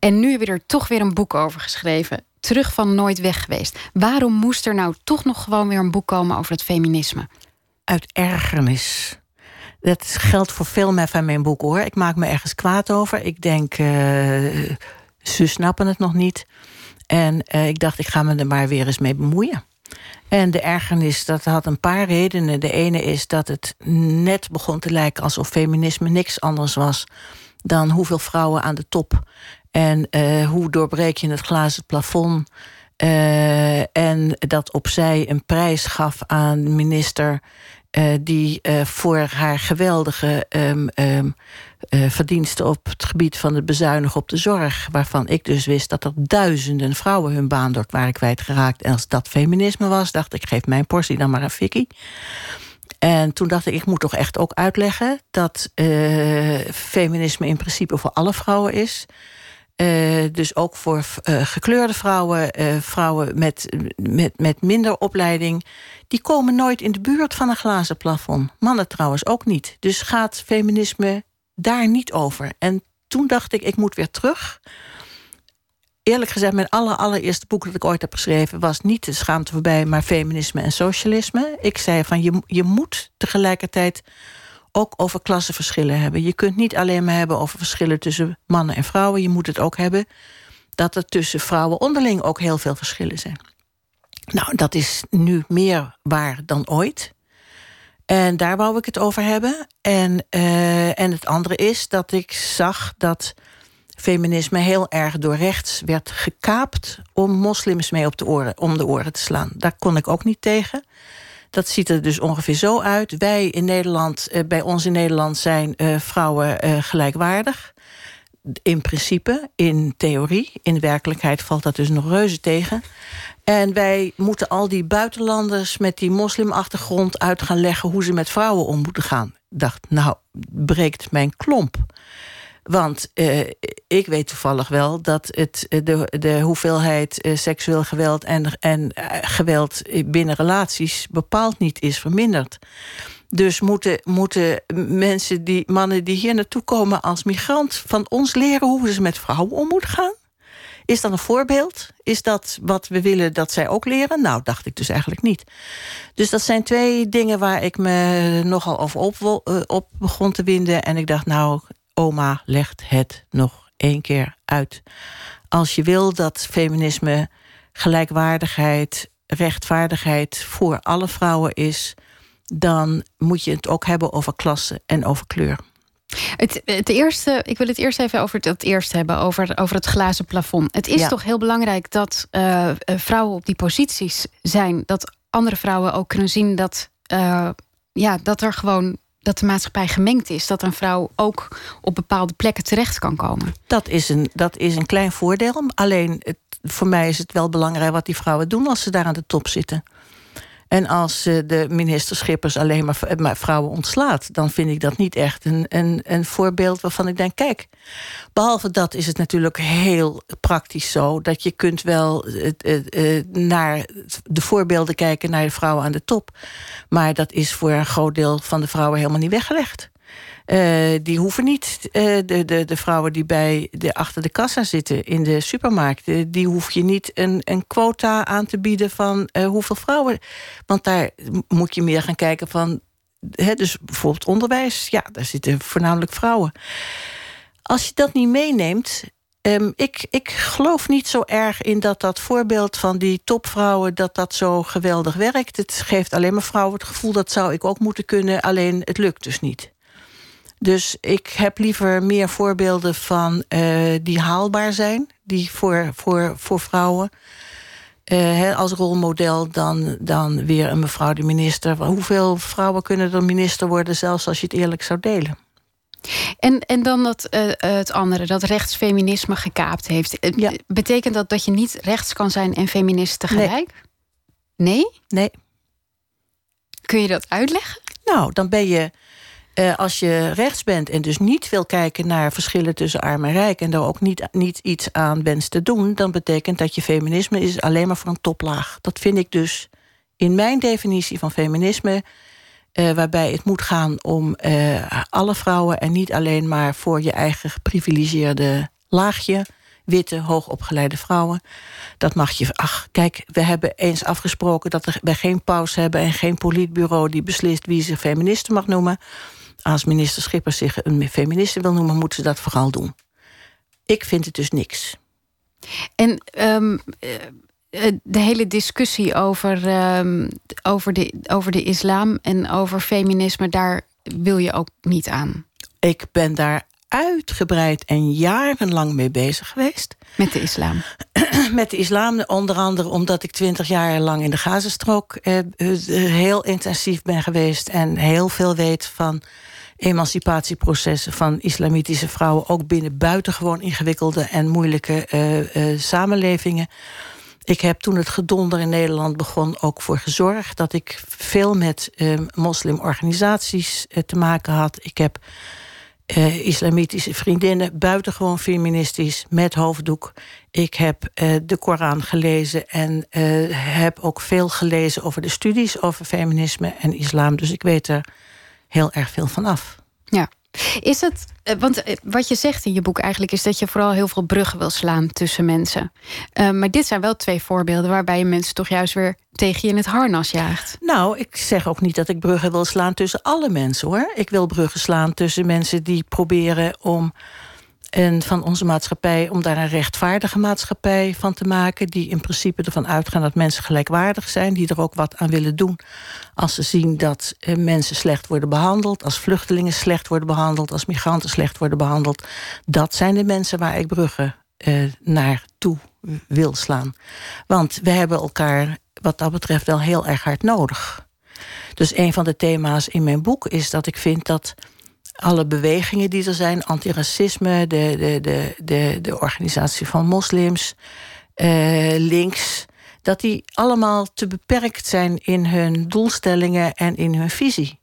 En nu je er toch weer een boek over geschreven. Terug van Nooit Weg geweest. Waarom moest er nou toch nog gewoon weer een boek komen over het feminisme? Uit ergernis. Dat geldt voor veel van mijn boek hoor. Ik maak me ergens kwaad over. Ik denk, uh, ze snappen het nog niet. En uh, ik dacht, ik ga me er maar weer eens mee bemoeien. En de ergernis, dat had een paar redenen. De ene is dat het net begon te lijken alsof feminisme niks anders was dan hoeveel vrouwen aan de top en uh, hoe doorbreek je het glazen plafond? Uh, en dat opzij een prijs gaf aan minister. Uh, die voor haar geweldige um, um, verdiensten op het gebied van het bezuinigen op de zorg. Waarvan ik dus wist dat er duizenden vrouwen hun baan door waren kwijtgeraakt. En als dat feminisme was, dacht ik, geef mijn portie dan maar een fikkie. En toen dacht ik, ik moet toch echt ook uitleggen dat feminisme in principe voor alle vrouwen is. Uh, dus ook voor uh, gekleurde vrouwen, uh, vrouwen met, met, met minder opleiding. Die komen nooit in de buurt van een glazen plafond. Mannen trouwens ook niet. Dus gaat feminisme daar niet over. En toen dacht ik, ik moet weer terug. Eerlijk gezegd, mijn aller, allereerste boek dat ik ooit heb geschreven... was niet de schaamte voorbij, maar feminisme en socialisme. Ik zei van, je, je moet tegelijkertijd ook over klassenverschillen hebben. Je kunt niet alleen maar hebben over verschillen tussen mannen en vrouwen. Je moet het ook hebben dat er tussen vrouwen onderling ook heel veel verschillen zijn. Nou, dat is nu meer waar dan ooit. En daar wou ik het over hebben. En, uh, en het andere is dat ik zag dat feminisme heel erg door rechts werd gekaapt om moslims mee op de oren, om de oren te slaan. Daar kon ik ook niet tegen. Dat ziet er dus ongeveer zo uit. Wij in Nederland, eh, bij ons in Nederland zijn eh, vrouwen eh, gelijkwaardig. In principe, in theorie. In werkelijkheid valt dat dus nog reuze tegen. En wij moeten al die buitenlanders met die moslimachtergrond uit gaan leggen hoe ze met vrouwen om moeten gaan. Dacht, nou, breekt mijn klomp. Want uh, ik weet toevallig wel dat het, eh, de, de hoeveelheid uh, seksueel geweld en, en geweld binnen relaties bepaald niet is verminderd. Dus moeten, moeten mensen, die, mannen die hier naartoe komen als migrant, van ons leren hoe ze met vrouwen om moeten gaan? Is dat een voorbeeld? Is dat wat we willen dat zij ook leren? Nou, dacht ik dus eigenlijk niet. Dus dat zijn twee dingen waar ik me nogal over op, op begon te winden. En ik dacht, nou, oma legt het nog één keer uit. Als je wil dat feminisme gelijkwaardigheid, rechtvaardigheid voor alle vrouwen is, dan moet je het ook hebben over klasse en over kleur. Het, het eerste, ik wil het eerst even over het, eerste hebben, over, over het glazen plafond. Het is toch heel belangrijk dat uh, vrouwen op die posities zijn, dat andere vrouwen ook kunnen zien dat, uh, ja, dat er gewoon dat de maatschappij gemengd is. Dat een vrouw ook op bepaalde plekken terecht kan komen. Dat is een, dat is een klein voordeel. Alleen het, voor mij is het wel belangrijk wat die vrouwen doen als ze daar aan de top zitten. En als uh, de minister Schippers alleen maar, maar, vrouwen ontslaat, dan vind ik dat niet echt een, een, een voorbeeld waarvan ik denk: kijk, behalve dat is het natuurlijk heel praktisch zo dat je kunt wel uh, naar de voorbeelden kijken naar de vrouwen aan de top. Maar dat is voor een groot deel van de vrouwen helemaal niet weggelegd. Uh, die hoeven niet, uh, de, de, de vrouwen die bij de, achter de kassa zitten in de supermarkt, die hoef je niet een, een quota aan te bieden van hoeveel vrouwen. Want daar moet je meer gaan kijken van. Hè, dus bijvoorbeeld onderwijs, ja, daar zitten voornamelijk vrouwen. Als je dat niet meeneemt. Um, ik, ik geloof niet zo erg in dat dat voorbeeld van die topvrouwen... dat dat zo geweldig werkt. Het geeft alleen maar vrouwen het gevoel dat zou ik ook moeten kunnen... alleen het lukt dus niet. Dus ik heb liever meer voorbeelden van uh, die haalbaar zijn, die voor, voor, voor vrouwen. Uh, als rolmodel dan, dan weer een mevrouw de minister. Hoeveel vrouwen kunnen er minister worden, zelfs als je het eerlijk zou delen? En, en dan dat, uh, het andere, dat rechtsfeminisme gekaapt heeft. Ja. Betekent dat dat je niet rechts kan zijn en feminist tegelijk? Nee. nee? Nee. Kun je dat uitleggen? Nou, dan ben je uh, als je rechts bent en dus niet wil kijken naar verschillen tussen arm en rijk... en daar ook niet, niet iets aan wenst te doen... dan betekent dat je feminisme is alleen maar voor een toplaag. Dat vind ik dus in mijn definitie van feminisme... Uh, waarbij het moet gaan om uh, alle vrouwen... en niet alleen maar voor je eigen geprivilegeerde laagje... witte, hoogopgeleide vrouwen. Dat mag je... Ach, kijk, we hebben eens afgesproken... dat we geen pauze hebben en geen politbureau... die beslist wie zich feministen mag noemen als minister Schippers zich een feministe wil noemen, moet ze dat vooral doen. Ik vind het dus niks. En um, de hele discussie over, um, over, de, over de islam en over feminisme, daar wil je ook niet aan. Ik ben daar uitgebreid en jarenlang mee bezig geweest. Met de islam? Met de islam, onder andere omdat ik twintig jaar lang in de Gazastrook eh, heel intensief ben geweest en heel veel weet van emancipatieprocessen van islamitische vrouwen, ook binnen buitengewoon ingewikkelde en moeilijke uh, uh, samenlevingen. Ik heb toen het gedonder in Nederland begon ook voor gezorgd dat ik veel met uh, moslimorganisaties te maken had. Ik heb islamitische vriendinnen, buitengewoon feministisch, met hoofddoek. Ik heb de Koran gelezen en heb ook veel gelezen over de studies over feminisme en islam. Dus ik weet er heel erg veel van af. Ja. Is het, eh, want eh, wat je zegt in je boek eigenlijk is dat je vooral heel veel bruggen wil slaan tussen mensen. Uh, maar dit zijn wel twee voorbeelden waarbij je mensen toch juist weer tegen je in het harnas jaagt. Nou, ik zeg ook niet dat ik bruggen wil slaan tussen alle mensen hoor. Ik wil bruggen slaan tussen mensen die proberen om en van onze maatschappij om daar een rechtvaardige maatschappij van te maken. Die in principe ervan uitgaan dat mensen gelijkwaardig zijn. Die er ook wat aan willen doen als ze zien dat eh, mensen slecht worden behandeld. Als vluchtelingen slecht worden behandeld. Als migranten slecht worden behandeld. Dat zijn de mensen waar ik bruggen eh, naartoe wil slaan. Want we hebben elkaar wat dat betreft wel heel erg hard nodig. Dus een van de thema's in mijn boek is dat ik vind dat alle bewegingen die er zijn, antiracisme, de, de, de, de, de organisatie van moslims, uh, links, dat die allemaal te beperkt zijn in hun doelstellingen en in hun visie.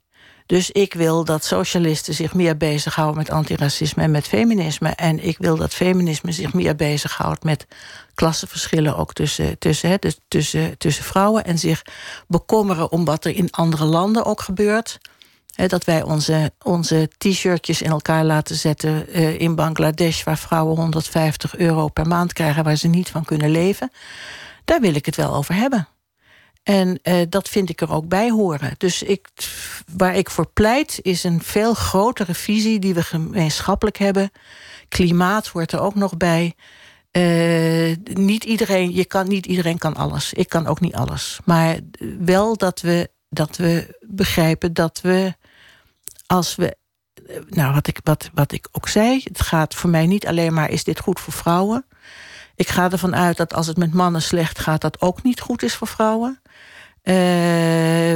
Dus ik wil dat socialisten zich meer bezighouden met antiracisme en met feminisme. En ik wil dat feminisme zich meer bezighoudt met klassenverschillen ook tussen, tussen, dus tussen, tussen vrouwen. En zich bekommeren om wat er in andere landen ook gebeurt dat wij onze, onze t-shirtjes in elkaar laten zetten uh, in Bangladesh, waar vrouwen 150 euro per maand krijgen, waar ze niet van kunnen leven. Daar wil ik het wel over hebben. En uh, dat vind ik er ook bij horen. Dus ik, waar ik voor pleit, is een veel grotere visie die we gemeenschappelijk hebben. Klimaat hoort er ook nog bij. Uh, niet iedereen, je kan, niet iedereen kan alles. Ik kan ook niet alles. Maar wel dat we, dat we begrijpen dat we als we. Nou, wat ik, wat, wat ik ook zei, het gaat voor mij niet alleen maar: is dit goed voor vrouwen? Ik ga ervan uit dat als het met mannen slecht gaat, dat ook niet goed is voor vrouwen. Uh,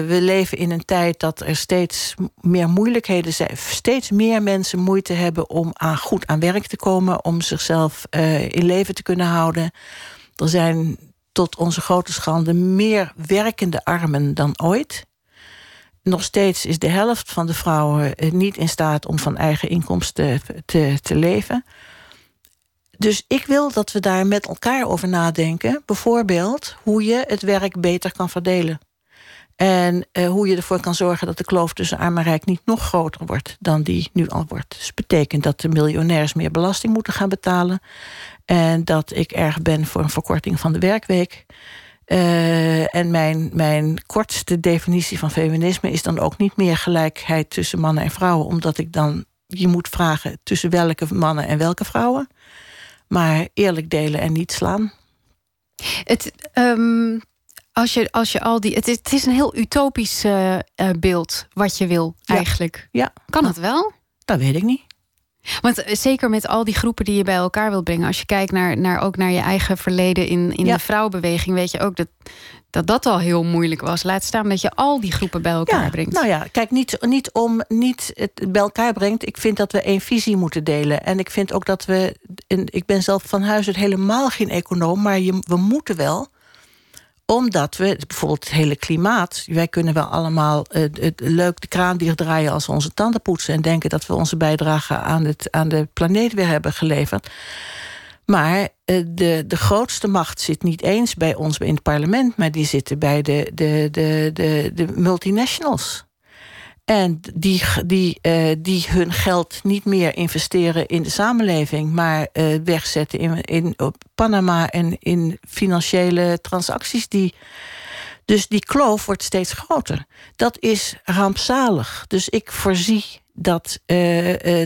we leven in een tijd dat er steeds meer moeilijkheden zijn. Steeds meer mensen moeite hebben om aan, goed aan werk te komen. Om zichzelf uh, in leven te kunnen houden. Er zijn tot onze grote schande meer werkende armen dan ooit. Nog steeds is de helft van de vrouwen eh, niet in staat om van eigen inkomsten te, te leven. Dus ik wil dat we daar met elkaar over nadenken. Bijvoorbeeld hoe je het werk beter kan verdelen. En uh, hoe je ervoor kan zorgen dat de kloof tussen arm en rijk niet nog groter wordt dan die nu al wordt. Dus betekent dat de miljonairs meer belasting moeten gaan betalen. En dat ik erg ben voor een verkorting van de werkweek. Uh, en mijn, mijn kortste definitie van feminisme is dan ook niet meer gelijkheid tussen mannen en vrouwen, omdat ik dan je moet vragen tussen welke mannen en welke vrouwen maar eerlijk delen en niet slaan. Het, um, als, je, als je al die. Het is, het is een heel utopisch uh, beeld wat je wil, eigenlijk. Ja. Kan het wel? Dat weet ik niet. Want eh, zeker met al die groepen die je bij elkaar wilt brengen, als je kijkt naar, naar ook naar je eigen verleden in, in de vrouwenbeweging, weet je ook dat, dat dat al heel moeilijk was. Laat staan dat je al die groepen bij elkaar brengt. Nou ja, kijk, niet, niet om niet het bij elkaar brengt. Ik vind dat we één visie moeten delen. En ik vind ook dat we. Ik ben zelf van huis uit helemaal geen econoom, maar je, we moeten wel omdat we, bijvoorbeeld het hele klimaat... wij kunnen wel allemaal uh, het, leuk de kraan dichtdraaien... als we onze tanden poetsen en denken dat we onze bijdrage... aan, het, aan de planeet weer hebben geleverd. Maar uh, de, de grootste macht zit niet eens bij ons in het parlement... maar die zitten bij de, de, de, de, de multinationals. En die, die, uh, die hun geld niet meer investeren in de samenleving, maar uh, wegzetten in, in op Panama en in financiële transacties. Die, dus die kloof wordt steeds groter. Dat is rampzalig. Dus ik voorzie dat uh,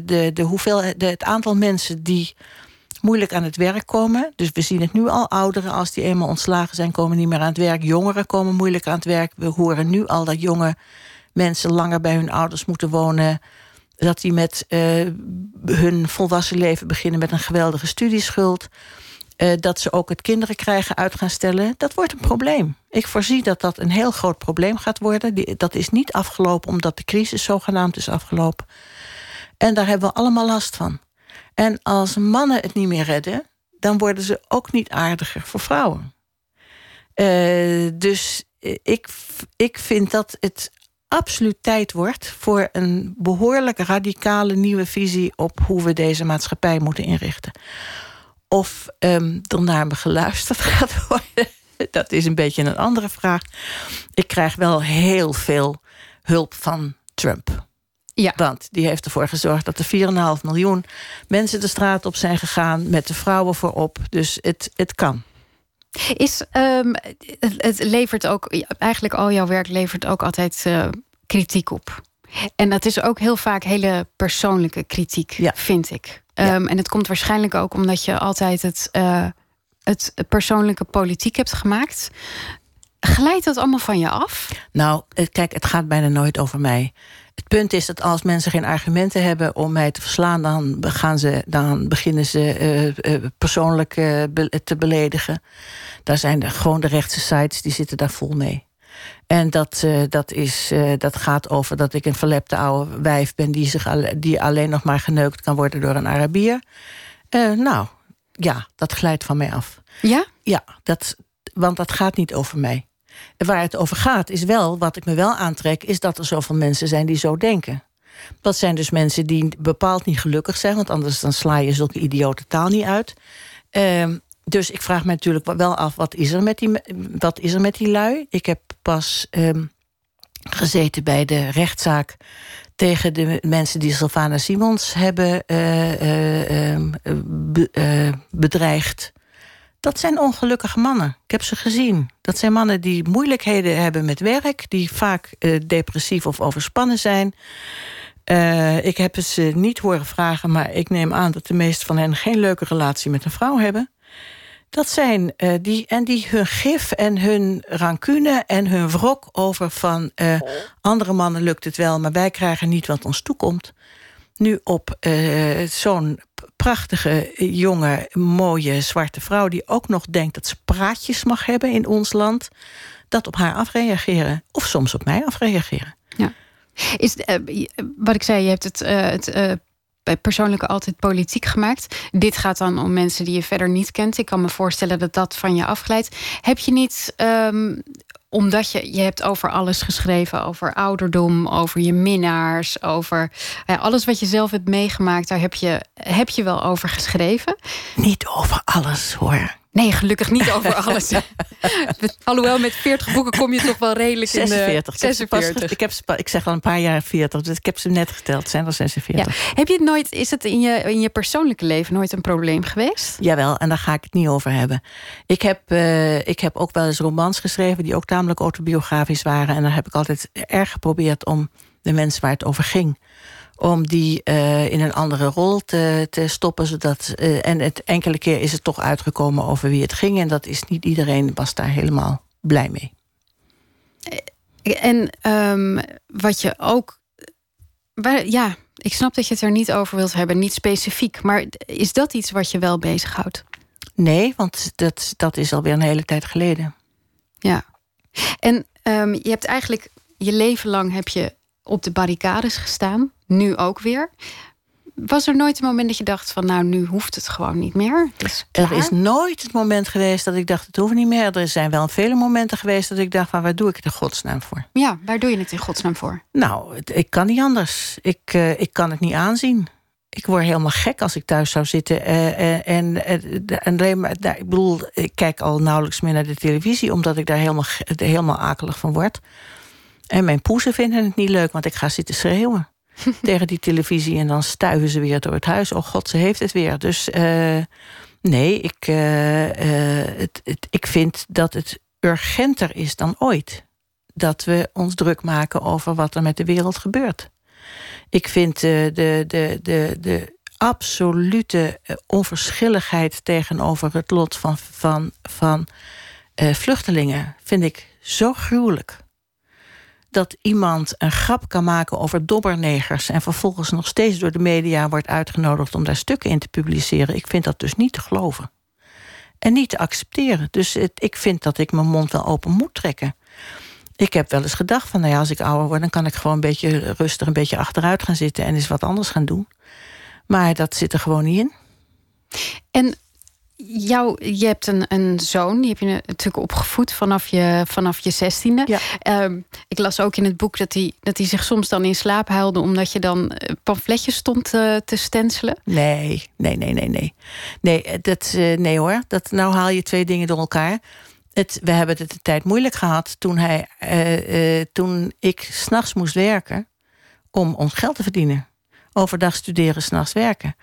de, de hoeveelheid, het aantal mensen die moeilijk aan het werk komen. Dus we zien het nu al. Ouderen, als die eenmaal ontslagen zijn, komen niet meer aan het werk. Jongeren komen moeilijk aan het werk. We horen nu al dat jonge mensen langer bij hun ouders moeten wonen. Dat die met uh, hun volwassen leven beginnen met een geweldige studieschuld. Uh, dat ze ook het kinderen krijgen uit gaan stellen. Dat wordt een probleem. Ik voorzie dat dat een heel groot probleem gaat worden. Dat is niet afgelopen omdat de crisis zogenaamd is afgelopen. En daar hebben we allemaal last van. En als mannen het niet meer redden, dan worden ze ook niet aardiger voor vrouwen. Uh, dus ik, ik vind dat het absoluut tijd wordt voor een behoorlijk radicale nieuwe visie op hoe we deze maatschappij moeten inrichten. Of um, er naar me geluisterd gaat worden, dat is een beetje een andere vraag. Ik krijg wel heel veel hulp van Trump. Ja. Want die heeft ervoor gezorgd dat er 4,5 miljoen mensen de straat op zijn gegaan met de vrouwen voorop. Dus het, het kan. Is, um, het, levert ook, eigenlijk al jouw werk levert ook altijd uh, kritiek op. En dat is ook heel vaak hele persoonlijke kritiek, ja. vind ik. Ja. Um, en het komt waarschijnlijk ook omdat je altijd het, uh, het persoonlijke politiek hebt gemaakt. Glijdt dat allemaal van je af? Nou, kijk, het gaat bijna nooit over mij. Het punt is dat als mensen geen argumenten hebben om mij te verslaan, dan, gaan ze, dan beginnen ze uh, uh, persoonlijk uh, be te beledigen. Daar zijn er gewoon de rechtse sites, die zitten daar vol mee. En dat, dat, is, dat gaat over dat ik een verlepte oude wijf ben die, zich al, die alleen nog maar geneukt kan worden door een Arabier. nou, ja, dat glijdt van mij af. Ja? Ja, dat, want dat gaat niet over mij. Waar het over gaat is wel, wat ik me wel aantrek, is dat er zoveel mensen zijn die zo denken. Dat zijn dus mensen die bepaald niet gelukkig zijn, want anders dan sla je zulke idiote taal niet uit. Uh, dus ik vraag me natuurlijk wel af, wat is er met die, wat is er met die lui? Ik heb pas um, gezeten bij de rechtszaak tegen de mensen die Sylvana Simons hebben uh, uh, be, bedreigd. Dat zijn ongelukkige mannen. Ik heb ze gezien. Dat zijn mannen die moeilijkheden hebben met werk, die vaak depressief of overspannen zijn. Ik heb ze niet horen vragen, maar ik neem aan dat de meeste van hen geen leuke relatie met een vrouw hebben. Dat zijn uh, die, en die hun gif en hun rancune en hun wrok over van uh, andere mannen lukt het wel, maar wij krijgen niet wat ons toekomt. Nu op uh, zo'n prachtige, jonge, mooie zwarte vrouw die ook nog denkt dat ze praatjes mag hebben in ons land, dat op haar afreageren of soms op mij afreageren. Ja. Is, wat ik zei, je hebt het, het bij persoonlijke altijd politiek gemaakt. Dit gaat dan om mensen die je verder niet kent. Ik kan me voorstellen dat dat van je afglijdt. Heb je niet, um, omdat je, je hebt over alles geschreven, over ouderdom, over je minnaars, over ja, alles wat je zelf hebt meegemaakt, daar heb je, heb je wel over geschreven? Niet over alles hoor. Nee, gelukkig niet over alles. Alhoewel, met 40 boeken kom je toch wel redelijk 46. in de 46. Ik, heb ze, ik zeg al een paar jaar 40, dus ik heb ze net geteld. zijn er 46. Ja. Heb je het nooit, is het in je, in je persoonlijke leven nooit een probleem geweest? Jawel, en daar ga ik het niet over hebben. Ik heb, uh, ik heb ook wel eens romans geschreven... die ook tamelijk autobiografisch waren. En daar heb ik altijd erg geprobeerd om de mensen waar het over ging om die uh, in een andere rol te, te stoppen. Zodat, uh, en het enkele keer is het toch uitgekomen over wie het ging. En dat is niet iedereen was daar helemaal blij mee. En um, wat je ook. Ja, ik snap dat je het er niet over wilt hebben, niet specifiek. Maar is dat iets wat je wel bezighoudt? Nee, want dat, dat is alweer een hele tijd geleden. Ja. En um, je hebt eigenlijk je leven lang heb je op de barricades gestaan nu ook weer. Was er nooit een moment dat je dacht van nou, nu hoeft het gewoon niet meer? Is er is nooit het moment geweest dat ik dacht het hoeft niet meer. Er zijn wel vele momenten geweest dat ik dacht van waar doe ik het in godsnaam voor? Ja, waar doe je het in godsnaam voor? Nou, ik kan niet anders. Ik, uh, ik kan het niet aanzien. Ik word helemaal gek als ik thuis zou zitten. Uh, en, en alleen maar, nou, ik bedoel, ik kijk al nauwelijks meer naar de televisie, omdat ik daar helemaal, helemaal akelig van word. En mijn poezen vinden het niet leuk, want ik ga zitten schreeuwen. tegen die televisie. En dan stuiven ze weer door het huis. Oh god, ze heeft het weer. Dus uh, nee, ik, uh, uh, het, het, ik vind dat het urgenter is dan ooit. Dat we ons druk maken over wat er met de wereld gebeurt. Ik vind de, de, de, de absolute onverschilligheid tegenover het lot van, van, van vluchtelingen... vind ik zo gruwelijk dat iemand een grap kan maken over dobbernegers... en vervolgens nog steeds door de media wordt uitgenodigd... om daar stukken in te publiceren. Ik vind dat dus niet te geloven. En niet te accepteren. Dus ik vind dat ik mijn mond wel open moet trekken. Ik heb wel eens gedacht van, nou ja, als ik ouder word... dan kan ik gewoon een beetje rustig, een beetje achteruit gaan zitten... en eens wat anders gaan doen. Maar dat zit er gewoon niet in. En jou, je hebt een, een zoon, die heb je natuurlijk opgevoed vanaf je, vanaf je zestiende. Ja. Ehm, ik las ook in het boek dat hij, dat hij zich soms dan in slaap huilde... omdat je dan eh, pamfletjes stond te, te stencelen. Nee, nee, nee, nee, nee. Nee, eh, dat, uh, nee hoor, dat, nou haal je twee dingen door elkaar. Het, we hebben het de tijd moeilijk gehad toen, hij, toen ik s'nachts moest werken... om ons geld te verdienen. Overdag studeren, s'nachts werken.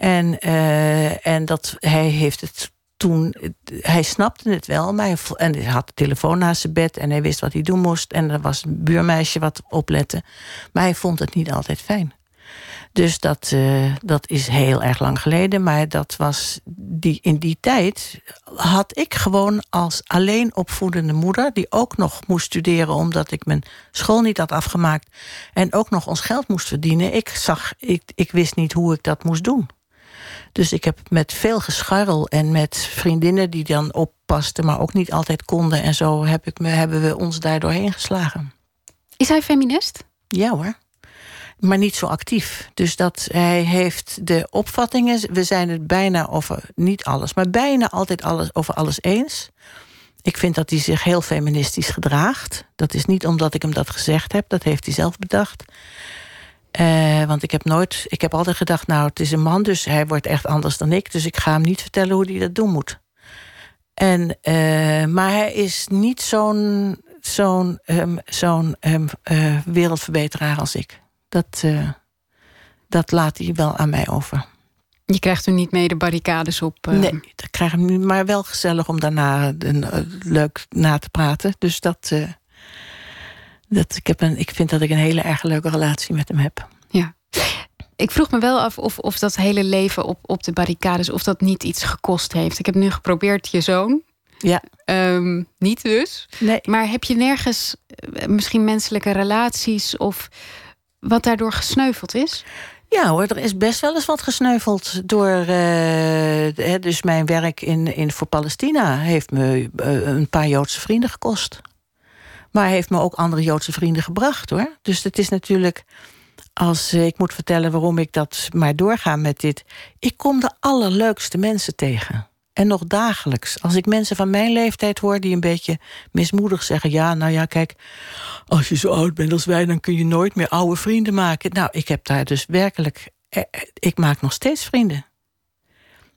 En, uh, en dat, hij heeft het toen, hij snapte het wel, maar hij, en hij had de telefoon naast zijn bed en hij wist wat hij doen moest. En er was een buurmeisje wat oplette. Maar hij vond het niet altijd fijn. Dus dat, uh, dat is heel erg lang geleden. Maar dat was die, in die tijd had ik gewoon als alleen opvoedende moeder... die ook nog moest studeren omdat ik mijn school niet had afgemaakt... en ook nog ons geld moest verdienen. Ik, zag, ik, ik wist niet hoe ik dat moest doen. Dus ik heb met veel gescharrel en met vriendinnen die dan oppasten, maar ook niet altijd konden. En zo heb ik me, hebben we ons daar doorheen geslagen. Is hij feminist? Ja hoor. Maar niet zo actief. Dus dat hij heeft de opvattingen. We zijn het bijna over, niet alles, maar bijna altijd alles, over alles eens. Ik vind dat hij zich heel feministisch gedraagt. Dat is niet omdat ik hem dat gezegd heb, dat heeft hij zelf bedacht. Uh, want ik heb nooit, ik heb altijd gedacht, nou, het is een man, dus hij wordt echt anders dan ik. Dus ik ga hem niet vertellen hoe hij dat doen moet. En, uh, maar hij is niet zo'n zo'n um, zo'n um, uh, wereldverbeteraar als ik. Dat, dat laat hij wel aan mij over. Je krijgt er niet mee de barricades op? Nee, dat krijg ik nu, maar wel gezellig om daarna leuk na te praten. Dus dat, dat, ik, heb een, ik vind dat ik een hele erg leuke relatie met hem heb. Ja. Ik vroeg me wel af of, of dat hele leven op, op de barricades... of dat niet iets gekost heeft. Ik heb nu geprobeerd je zoon. Ja. Ehm, niet dus. Nee. Maar heb je nergens eh, misschien menselijke relaties... of wat daardoor gesneuveld is? Ja hoor, er is best wel eens wat gesneuveld door. Uh, dus mijn werk in, in voor Palestina heeft me uh, een paar Joodse vrienden gekost. Maar heeft me ook andere Joodse vrienden gebracht hoor. Dus het is natuurlijk. Als ik moet vertellen waarom ik dat maar doorga met dit. Ik kom de allerleukste mensen tegen. En nog dagelijks. Als ik mensen van mijn leeftijd hoor die een beetje mismoedig zeggen: Ja, nou ja, kijk, als je zo oud bent als wij, dan kun je nooit meer oude vrienden maken. Nou, ik heb daar dus werkelijk. Eh, eh, ik maak nog steeds vrienden.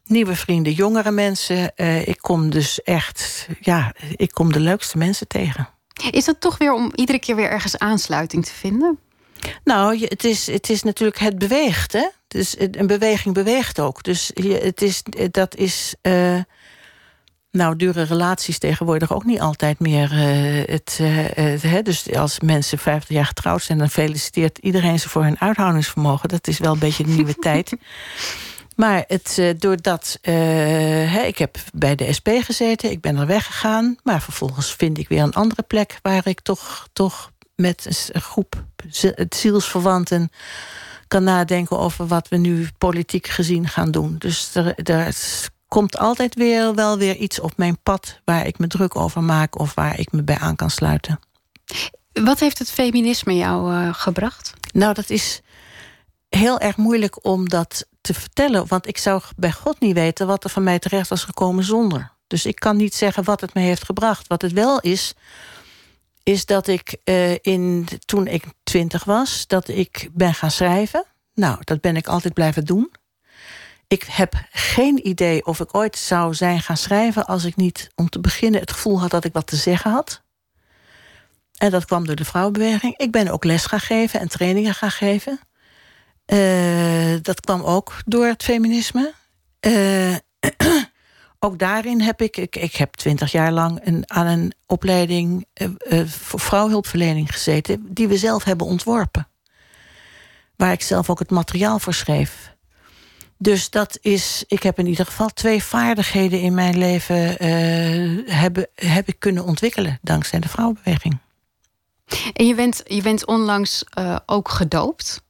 Nieuwe vrienden, jongere mensen. Eh, ik kom dus echt, ja, ik kom de leukste mensen tegen. Is dat toch weer om iedere keer weer ergens aansluiting te vinden? Nou, het is, het is natuurlijk, het beweegt, hè? Dus een beweging beweegt ook. Dus het is, dat is. Uh, nou, duren relaties tegenwoordig ook niet altijd meer uh, het. Uh, dus als mensen 50 jaar getrouwd zijn, dan feliciteert iedereen ze voor hun uithoudingsvermogen. Dat is wel een beetje de nieuwe tijd. Maar het, doordat. ik heb bij de SP gezeten, ik ben er weggegaan. Maar vervolgens vind ik weer een andere plek waar ik toch, toch met een groep zielsverwanten kan nadenken over wat we nu politiek gezien gaan doen. Dus er, er komt altijd weer wel weer iets op mijn pad waar ik me druk over maak of waar ik me bij aan kan sluiten. Wat heeft het feminisme jou uh, gebracht? Nou, dat is heel erg moeilijk om dat te vertellen. Want ik zou bij God niet weten wat er van mij terecht was gekomen zonder. Dus ik kan niet zeggen wat het me heeft gebracht. Wat het wel is, is dat ik uh, in, toen ik twintig was, dat ik ben gaan schrijven. Nou, dat ben ik altijd blijven doen. Ik heb geen idee of ik ooit zou zijn gaan schrijven als ik niet om te beginnen het gevoel had dat ik wat te zeggen had. En dat kwam door de vrouwenbeweging. Ik ben ook les gaan geven en trainingen gaan geven. Uh, dat kwam ook door het feminisme. Uh, ook daarin heb ik, ik, ik heb twintig jaar lang een, aan een opleiding uh, voor vrouwhulpverlening gezeten, die we zelf hebben ontworpen. Waar ik zelf ook het materiaal voor schreef. Dus dat is, ik heb in ieder geval twee vaardigheden in mijn leven uh, heb, ik kunnen ontwikkelen dankzij de vrouwenbeweging. En je bent, je bent onlangs ook gedoopt.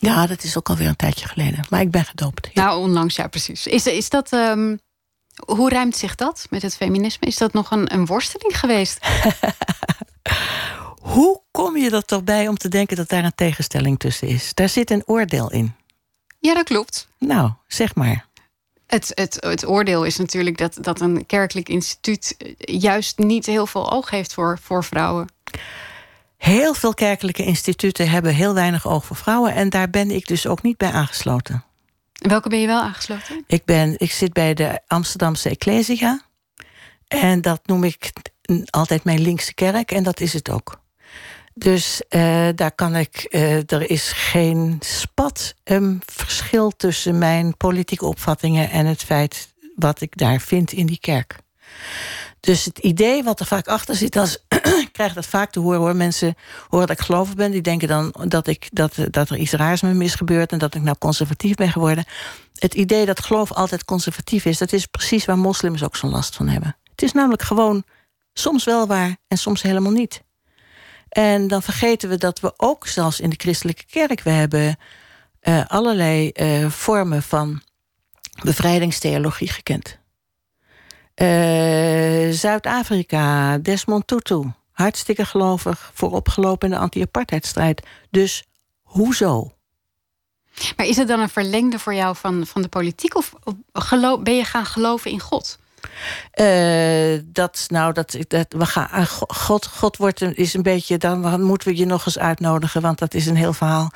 Ja, dat is ook alweer een tijdje geleden. Maar ik ben gedoopt. Ja. Nou, onlangs, ja, precies. Is, is dat. Um, hoe ruimt zich dat met het feminisme? Is dat nog een, een worsteling geweest? hoe kom je er toch bij om te denken dat daar een tegenstelling tussen is? Daar zit een oordeel in. Ja, dat klopt. Nou, zeg maar. Het, het, het oordeel is natuurlijk dat, dat een kerkelijk instituut juist niet heel veel oog heeft voor, voor vrouwen. Heel veel kerkelijke instituten hebben heel weinig oog voor vrouwen. En daar ben ik dus ook niet bij aangesloten. Welke ben je wel aangesloten? Ik, ben, ik zit bij de Amsterdamse Ecclesia. En dat noem ik altijd mijn linkse kerk. En dat is het ook. Dus uh, daar kan ik, uh, er is geen spat een verschil tussen mijn politieke opvattingen en het feit wat ik daar vind in die kerk. Dus het idee wat er vaak achter zit, als, ik krijg dat vaak te horen hoor. Mensen horen dat ik gelovig ben, die denken dan dat, ik, dat, dat er iets raars met me is gebeurd en dat ik nou conservatief ben geworden. Het idee dat geloof altijd conservatief is, dat is precies waar moslims ook zo'n last van hebben. Het is namelijk gewoon soms wel waar en soms helemaal niet. En dan vergeten we dat we ook zelfs in de christelijke kerk... we hebben uh, allerlei uh, vormen van bevrijdingstheologie gekend. Uh, Zuid-Afrika, Desmond Tutu, hartstikke gelovig... vooropgelopen in de anti-apartheidstrijd. Dus hoezo? Maar is het dan een verlengde voor jou van, van de politiek... of, of geloof, ben je gaan geloven in God? Uh, dat, nou, dat, dat, we gaan, eh, God, God wordt een, is een beetje, dan moeten we je nog eens uitnodigen, want dat is een heel verhaal.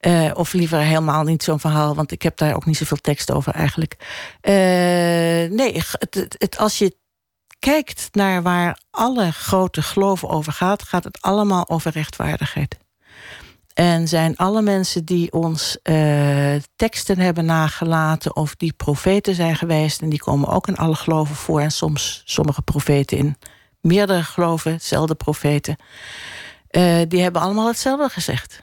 Uh, of liever helemaal niet zo'n verhaal, want ik heb daar ook niet zoveel tekst over eigenlijk. Uh, nee, het, het, het, als je kijkt naar waar alle grote geloven over gaat, gaat het allemaal over rechtvaardigheid. En zijn alle mensen die ons uh, teksten hebben nagelaten of die profeten zijn geweest, en die komen ook in alle geloven voor, en soms sommige profeten in meerdere geloven, dezelfde profeten, uh, die hebben allemaal hetzelfde gezegd.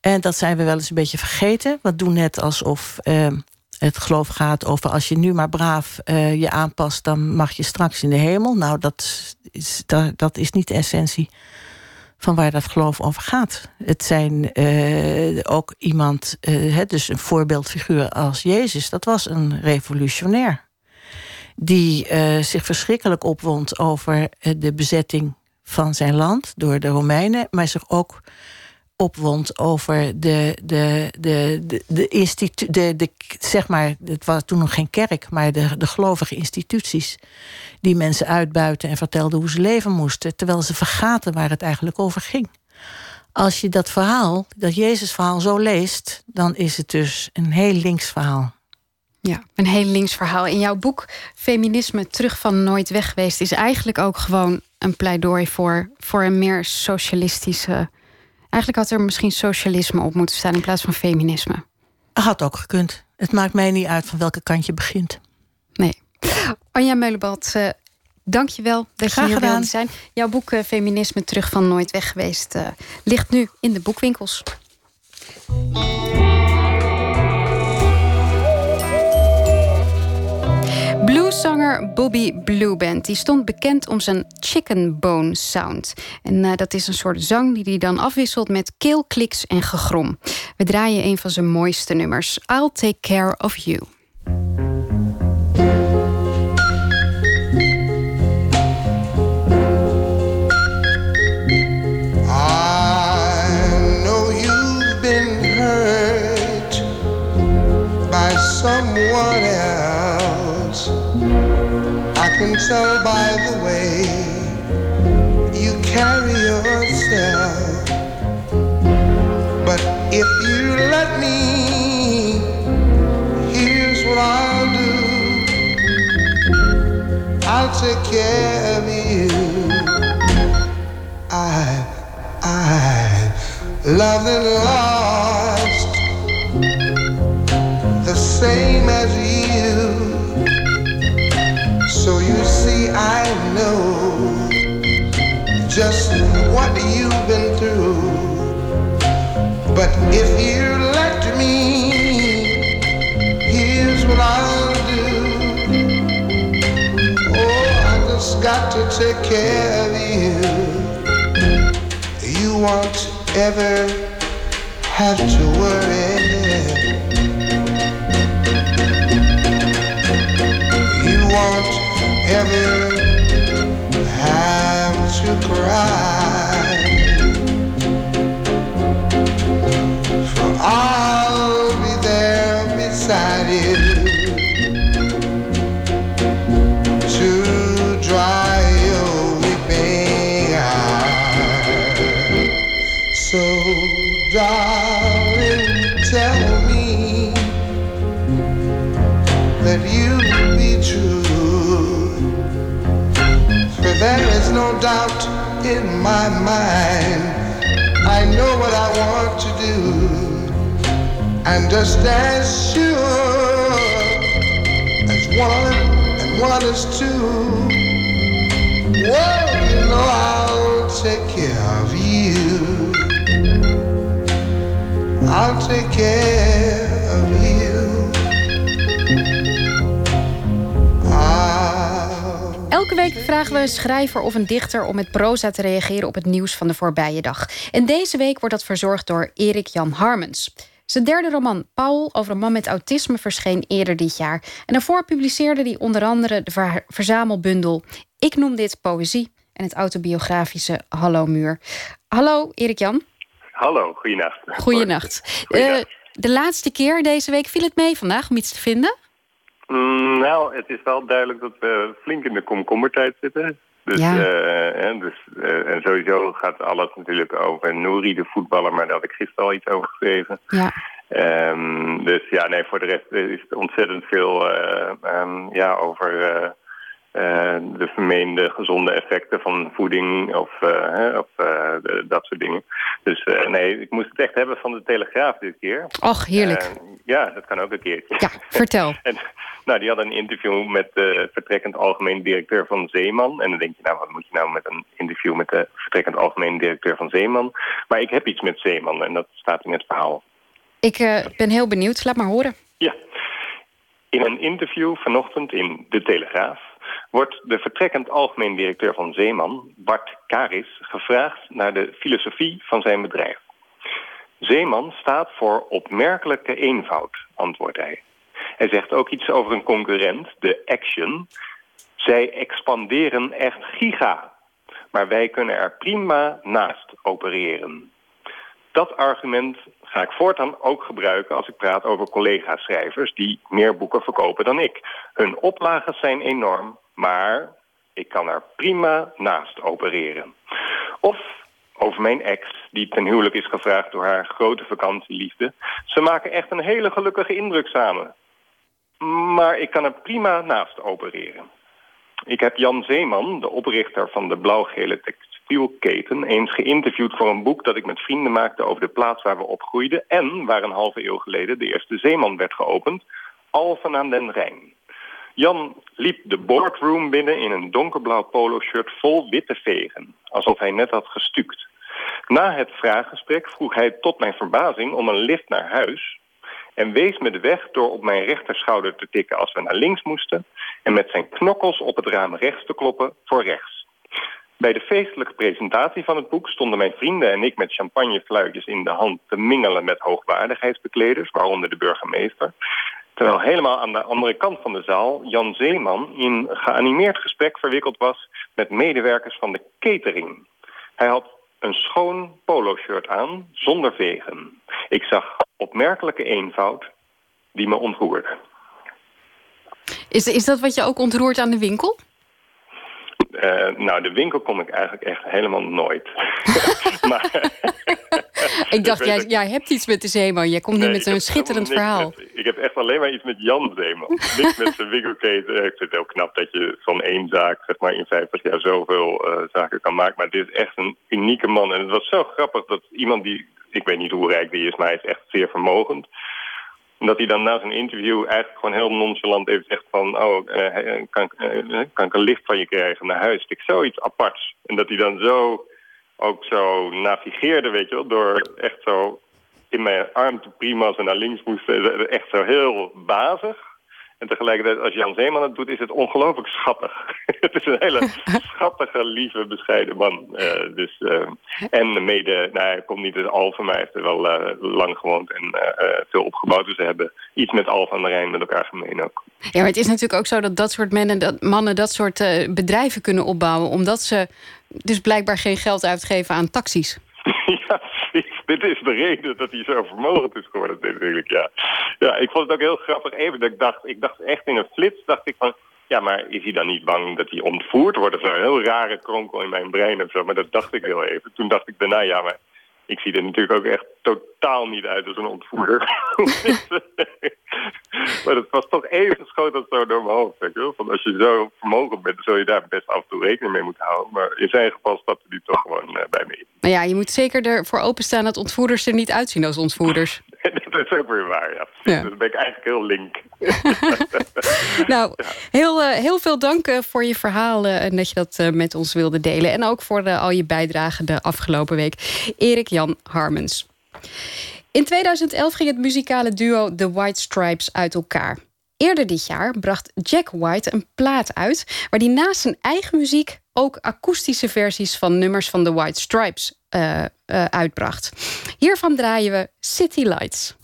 En dat zijn we wel eens een beetje vergeten. We doen net alsof ehm, het geloof gaat over als je nu maar braaf uh, je aanpast, dan mag je straks in de hemel. Nou, dat is, dat, dat is niet de essentie van waar dat geloof over gaat. Het zijn uh, ook iemand, uh, dus een voorbeeldfiguur als Jezus, dat was een revolutionair. Die zich verschrikkelijk opwond over de bezetting van zijn land door de Romeinen, maar zich ook opwond over de, de, de, de, de, de, de, zeg maar, het was toen nog geen kerk, maar de, de gelovige instituties die mensen uitbuiten en vertelden hoe ze leven moesten, terwijl ze vergaten waar het eigenlijk over ging. Als je dat verhaal, dat Jezus-verhaal zo leest, dan is het dus een heel links verhaal. Ja, een heel links verhaal. In jouw boek Feminisme terug van nooit weg geweest is eigenlijk ook gewoon een pleidooi voor, voor een meer socialistische Eigenlijk had er misschien socialisme op moeten staan in plaats van feminisme. Had ook gekund. Het maakt mij niet uit van welke kant je begint. Nee. Anja Meulenbad, uh, dank je wel dat Graag je hier wilde zijn. Jouw boek uh, Feminisme terug van nooit weg geweest... Uh, ligt nu in de boekwinkels. Blueszanger Bobby Blueband die stond bekend om zijn chicken bone sound. En uh, dat is een soort zang die hij dan afwisselt met keelkliks en gegrom. We draaien een van zijn mooiste nummers, I'll Take Care of You. Can tell by the way you carry yourself. But if you let me, here's what I'll do I'll take care of you. I, I loved and lost the same as you. I know just what you've been through. But if you let me, here's what I'll do. Oh, I just got to take care of you. You won't ever have to worry. You won't ever have to cry. My mind. I know what I want to do. And just as sure as one and one is two, well, you know I'll take care of you. I'll take care Elke week vragen we een schrijver of een dichter om met proza te reageren op het nieuws van de voorbije dag. En deze week wordt dat verzorgd door Erik Jan Harmens. Zijn derde roman, Paul, over een man met autisme, verscheen eerder dit jaar. En daarvoor publiceerde hij onder andere de verzamelbundel Ik noem dit poëzie en het autobiografische Hallo Muur. Hallo, Erik Jan. Hallo, goeienacht. Goeienacht. Uh, de laatste keer deze week viel het mee vandaag om iets te vinden? Mm, nou, het is wel duidelijk dat we flink in de komkommertijd zitten. Dus, ja. uh, en, dus, uh, en sowieso gaat alles natuurlijk over Nouri, de voetballer, maar daar had ik gisteren al iets over geschreven. Ja. Um, dus ja, nee, voor de rest is het ontzettend veel uh, um, ja, over de vermeende gezonde effecten van voeding of, of de, dat soort dingen. Dus nee, ik moest het echt hebben van de Telegraaf dit keer. Och, heerlijk. ja, dat kan ook een keertje. Ja, vertel. en, Nou, die had een interview met de vertrekkend algemeen directeur van Zeeman. En dan denk je, nou, wat moet je nou met een interview met de vertrekkend algemeen directeur van Zeeman? Maar ik heb iets met Zeeman en dat staat in het verhaal. Ik uh, ben heel benieuwd, laat maar horen. Ja. In een interview vanochtend in De Telegraaf wordt de vertrekkend algemeen directeur van Zeeman, Bart Karis, gevraagd naar de filosofie van zijn bedrijf. Zeeman staat voor opmerkelijke eenvoud, antwoordt hij. Hij zegt ook iets over een concurrent, de Action. Zij expanderen echt giga, maar wij kunnen er prima naast opereren. Dat argument ga ik voortaan ook gebruiken als ik praat over collega-schrijvers die meer boeken verkopen dan ik. Hun oplages zijn enorm, maar ik kan er prima naast opereren. Of over mijn ex, die ten huwelijk is gevraagd door haar grote vakantieliefde. Ze maken echt een hele gelukkige indruk samen. Maar ik kan er prima naast opereren. Ik heb Jan Zeeman, de oprichter van de blauw-gele textielketen... eens geïnterviewd voor een boek dat ik met vrienden maakte... over de plaats waar we opgroeiden... en waar een halve eeuw geleden de eerste Zeeman werd geopend... Alphen aan den Rijn. Jan liep de boardroom binnen in een donkerblauw polo-shirt vol witte vegen. Alsof hij net had gestuukt. Na het vraaggesprek vroeg hij tot mijn verbazing om een lift naar huis... en wees me de weg door op mijn rechterschouder te tikken als we naar links moesten... en met zijn knokkels op het raam rechts te kloppen voor rechts. Bij de feestelijke presentatie van het boek stonden mijn vrienden en ik met champagnefluitjes in de hand te mingelen met hoogwaardigheidsbekleders, waaronder de burgemeester. Terwijl helemaal aan de andere kant van de zaal Jan Zeeman in geanimeerd gesprek verwikkeld was met medewerkers van de catering. Hij had een schoon polo-shirt aan, zonder vegen. Ik zag opmerkelijke eenvoud die me ontroerde. Is, is dat wat je ook ontroert aan de winkel? Uh, nou, de winkel kom ik eigenlijk echt helemaal nooit. maar, ik dacht, jij, jij hebt iets met de Zeeman. Jij komt nee, nu met zo'n schitterend verhaal. Met, ik heb echt alleen maar iets met Jan Zeeman. Niks met zijn winkelketen. Ik vind het heel knap dat je van één zaak zeg maar, in 50 jaar zoveel uh, zaken kan maken. Maar dit is echt een unieke man. En het was zo grappig dat iemand die... Ik weet niet hoe rijk die is, maar hij is echt zeer vermogend dat hij dan na zijn interview eigenlijk gewoon heel nonchalant even zegt van... oh, uh, kan, uh, kan ik een lift van je krijgen naar huis? Ik zoiets aparts. En dat hij dan zo ook zo navigeerde, weet je wel... door echt zo in mijn arm te prima's en naar links moest. Echt zo heel bazig. En tegelijkertijd, als Jan Zeeman het doet, is het ongelooflijk schattig. het is een hele schattige, lieve, bescheiden man. Uh, dus, uh, en mede, nou, hij komt niet uit Alphen, maar hij heeft er wel uh, lang gewoond en veel opgebouwd. Dus ze hebben iets met Alphen aan de Rijn met elkaar gemeen ook. Ja, maar het is natuurlijk ook zo dat dat soort mannen dat, mannen dat soort bedrijven kunnen opbouwen. Omdat ze dus blijkbaar geen geld uitgeven aan taxis. ja, dit is de reden dat hij zo vermogend is geworden natuurlijk, ja. Ja, ik vond het ook heel grappig even dat ik dacht, ik dacht echt in een flits, dacht ik van, ja, maar is hij dan niet bang dat hij ontvoerd wordt? Dat is een heel rare kronkel in mijn brein of zo, maar dat dacht ik heel even. Toen dacht ik daarna, ja, maar ik zie er natuurlijk ook echt totaal niet uit als een ontvoerder. maar het was toch even schoot dat zo door mijn hoofd. Weet je Van als je zo vermogen bent, zul je daar best af en toe rekening mee moeten houden. Maar in zijn geval stapte die toch gewoon uh, bij me in. Maar ja, je moet zeker ervoor openstaan dat ontvoerders er niet uitzien als ontvoerders. dat is ook weer waar, ja. ja. Dus dan ben ik eigenlijk heel link. nou, heel, uh, heel veel dank uh, voor je verhaal en dat je dat met ons wilde delen. En ook voor al je bijdrage de afgelopen week. Erik Jan Harmens. In 2011 ging het muzikale duo The White Stripes uit elkaar. Eerder dit jaar bracht Jack White een plaat uit... waar hij naast zijn eigen muziek ook akoestische versies... van nummers van The White Stripes uh, uitbracht. Hiervan draaien we City Lights.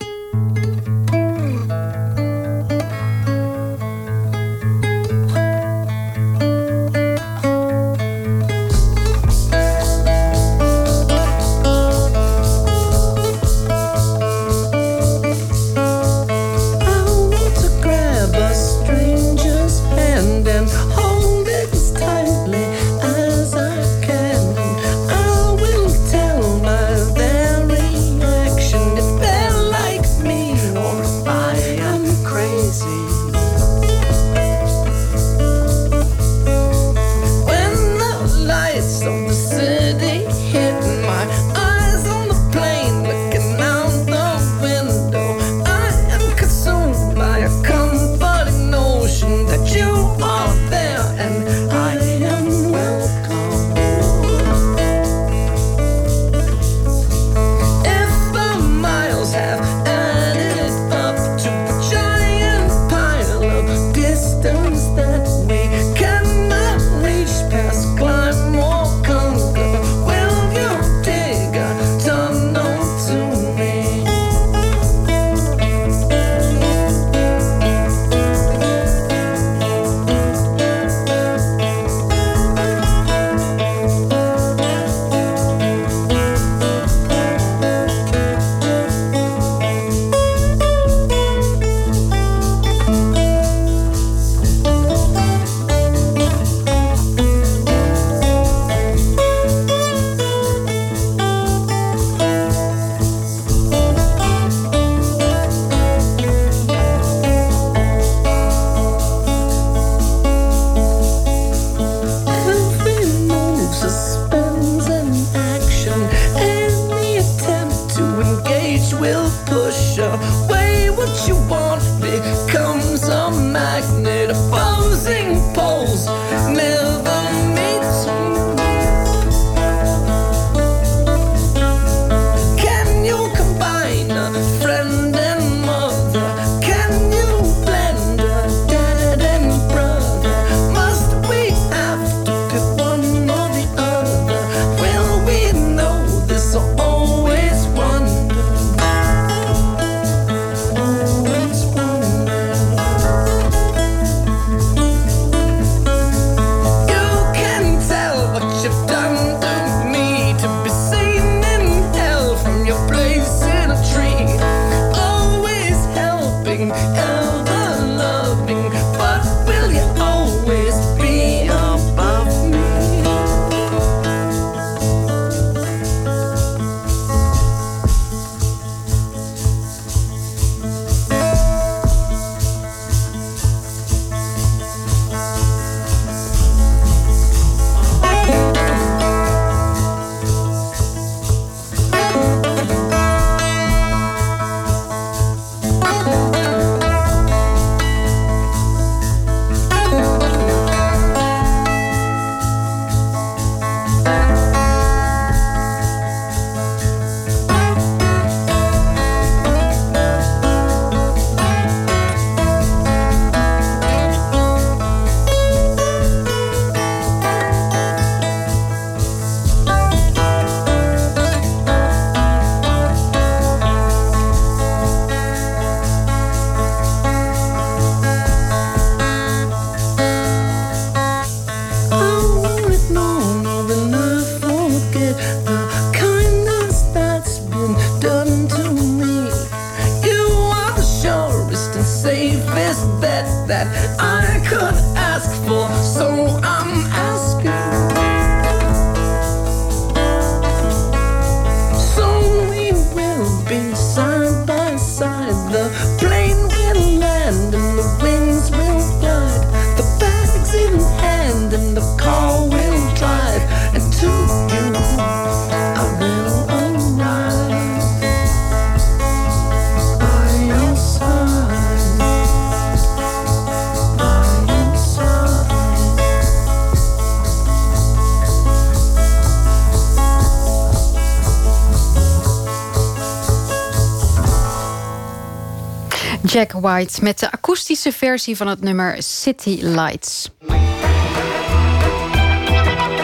Jack White met de akoestische versie van het nummer City Lights.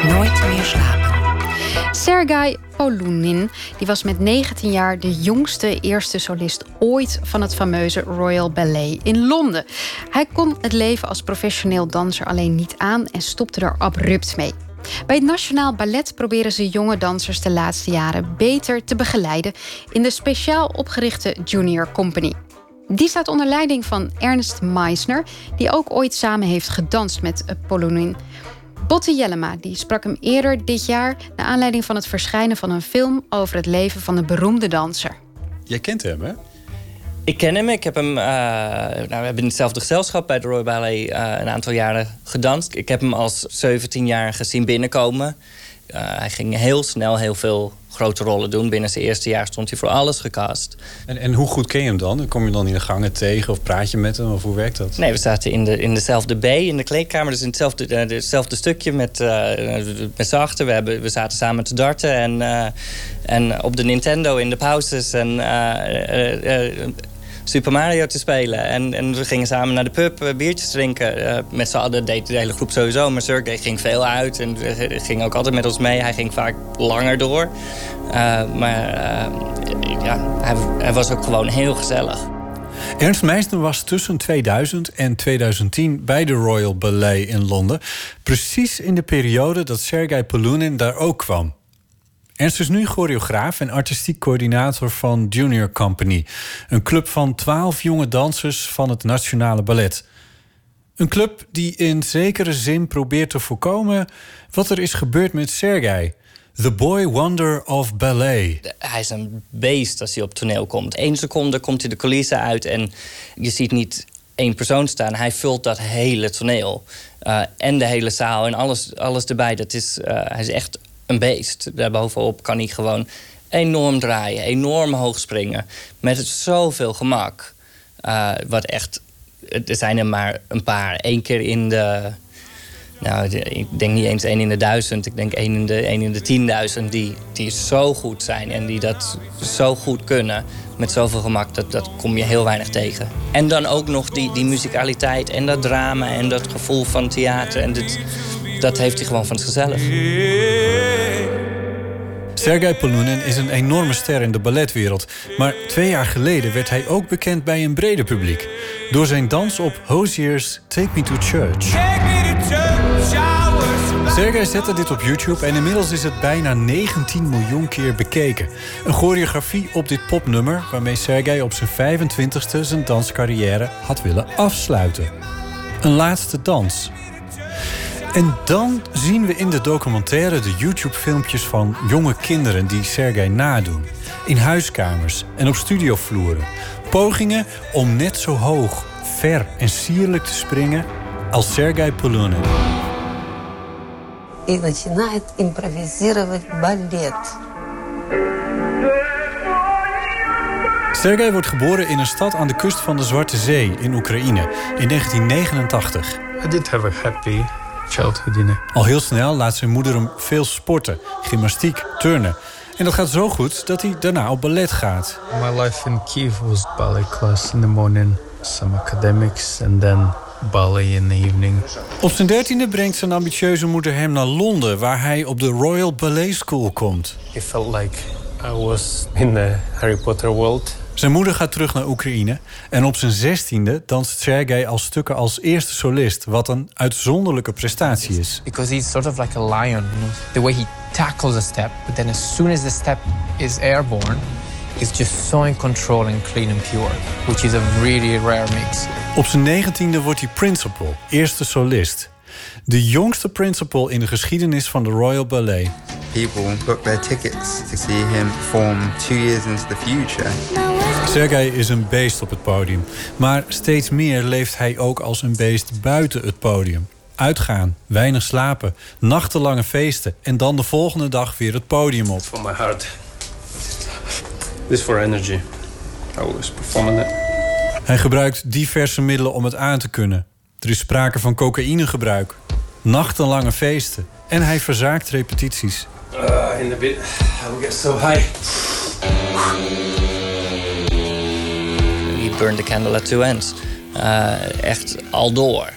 Nooit meer slapen. Sergei Polunin die was met 19 jaar de jongste eerste solist ooit van het fameuze Royal Ballet in Londen. Hij kon het leven als professioneel danser alleen niet aan en stopte er abrupt mee. Bij het Nationaal Ballet proberen ze jonge dansers de laatste jaren beter te begeleiden in de speciaal opgerichte Junior Company. Die staat onder leiding van Ernst Meisner, die ook ooit samen heeft gedanst met Polunin. Botte Jellema die sprak hem eerder dit jaar naar aanleiding van het verschijnen van een film over het leven van een beroemde danser. Jij kent hem, hè? Ik ken hem. Ik heb hem. eh, nou, we hebben in hetzelfde gezelschap bij de Royal Ballet eh, een aantal jaren gedanst. Ik heb hem als 17-jarige zien binnenkomen. Eh, hij ging heel snel heel veel grote rollen doen. Binnen zijn eerste jaar stond hij voor alles gecast. En, en hoe goed ken je hem dan? Kom je dan in de gangen tegen of praat je met hem? Of hoe werkt dat? Nee, we zaten in, de, in dezelfde B, in de kleedkamer. Dus in hetzelfde, hetzelfde stukje met, eh met z'n achter. We, hebben, we zaten samen te darten en, eh, en op de Nintendo in de pauzes. En Super Mario te spelen. En, en we gingen samen naar de pub eh, biertjes drinken. Eh, met z'n allen deed de hele groep sowieso. Maar Sergej ging veel uit en eh, ging ook altijd met ons mee. Hij ging vaak langer door. Maar ja, hij, hij was ook gewoon heel gezellig. Ernst Meisner was tussen 2000 en 2010 bij de Royal Ballet in Londen. Precies in de periode dat Sergei Polunin daar ook kwam. Ernst is nu choreograaf en artistiek coördinator van Junior Company. Een club van 12 jonge dansers van het Nationale Ballet. Een club die in zekere zin probeert te voorkomen wat er is gebeurd met Sergei. The boy wonder of ballet. Hij is een beest als hij op toneel komt. Eén seconde komt hij de coulissen uit en je ziet niet één persoon staan. Hij vult dat hele toneel. Eh, en de hele zaal en alles, alles erbij. Dat is, eh, hij is echt een beest. Daarbovenop kan hij gewoon enorm draaien, enorm hoog springen. Met zoveel gemak. Eh, wat echt. Er zijn er maar een paar. Eén keer in de. Nou, ik denk niet eens één in de duizend. Ik denk één in de, één in de tienduizend die, die zo goed zijn en die dat zo goed kunnen. Met zoveel gemak, dat, dat kom je heel weinig tegen. En dan ook nog die, die muzikaliteit en dat drama en dat gevoel van theater. En dit, dat heeft hij gewoon van zichzelf. Sergei Polunin is een enorme ster in de balletwereld. Maar twee jaar geleden werd hij ook bekend bij een breder publiek. Door zijn dans op Hozier's Take Me to Church. Sergei zette dit op YouTube en inmiddels is het bijna 19 miljoen keer bekeken. Een choreografie op dit popnummer waarmee Sergei op zijn 25ste zijn danscarrière had willen afsluiten. Een laatste dans. En dan zien we in de documentaire de YouTube-filmpjes van jonge kinderen die Sergei nadoen. In huiskamers en op studiovloeren. Pogingen om net zo hoog, ver en sierlijk te springen als Sergei Polunin. и начинает импровизировать балет. Sergei wordt geboren in een stad aan de kust van de Zwarte Zee in Oekraïne in 1989. I did have a happy al heel snel laat zijn moeder hem veel sporten, gymnastiek, turnen. En dat gaat zo goed dat hij daarna op ballet gaat. My life in Kiev was ballet class in the morning, some academics, and then ballet in the evening. Op zijn dertiende brengt zijn ambitieuze moeder hem naar Londen... waar hij op de Royal Ballet School komt. It felt like I was in the Harry Potter world. Zijn moeder gaat terug naar Oekraïne... en op zijn zestiende danst Sergei al stukken als eerste solist... wat een uitzonderlijke prestatie is. because he's sort of like a lion. You know? The way he tackles a step, but then as soon as the step is airborne, is just so in control and clean and pure, which is a really rare mix. Op zijn negentiende wordt hij principal, eerste solist. De jongste principal in de geschiedenis van de Royal Ballet. People book their tickets to see him perform two years into the future. Sergei is een beest op het podium. Maar steeds meer leeft hij ook als een beest buiten het podium. Uitgaan, weinig slapen, nachtenlange feesten... en dan de volgende dag weer het podium op. For my heart. This for energy. I was performing it. Hij gebruikt diverse middelen om het aan te kunnen. Er is sprake van cocaïnegebruik, nachtenlange feesten... en hij verzaakt repetities. Uh, in the bit, I will get so high. He burned the candle at two ends. Uh, echt al door.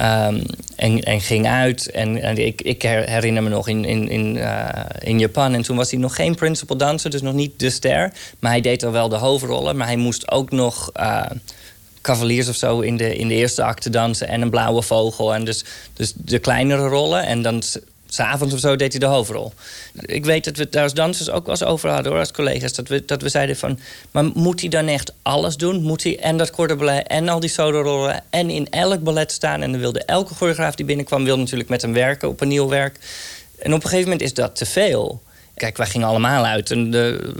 Um, en, en ging uit. En, en ik, ik, herinner me nog in, in, in, uh, in Japan. En toen was hij nog geen principal dancer, dus nog niet de ster. Maar hij deed al wel de hoofdrollen. Maar hij moest ook nog uh, cavaliers of zo in de, in de eerste acte dansen. En een blauwe vogel. En dus, dus de kleinere rollen. En dan s'avonds of zo deed hij de hoofdrol. Ik weet dat we daar als dansers ook wel eens over hadden, hoor, als collega's. Dat we, dat we zeiden van, maar moet hij dan echt alles doen? Moet hij en dat korte ballet en al die solo-rollen... en in elk ballet staan? En dan wilde elke choreograaf die binnenkwam... wilde natuurlijk met hem werken, op een nieuw werk. En op een gegeven moment is dat te veel. Kijk, wij gingen allemaal uit, en de,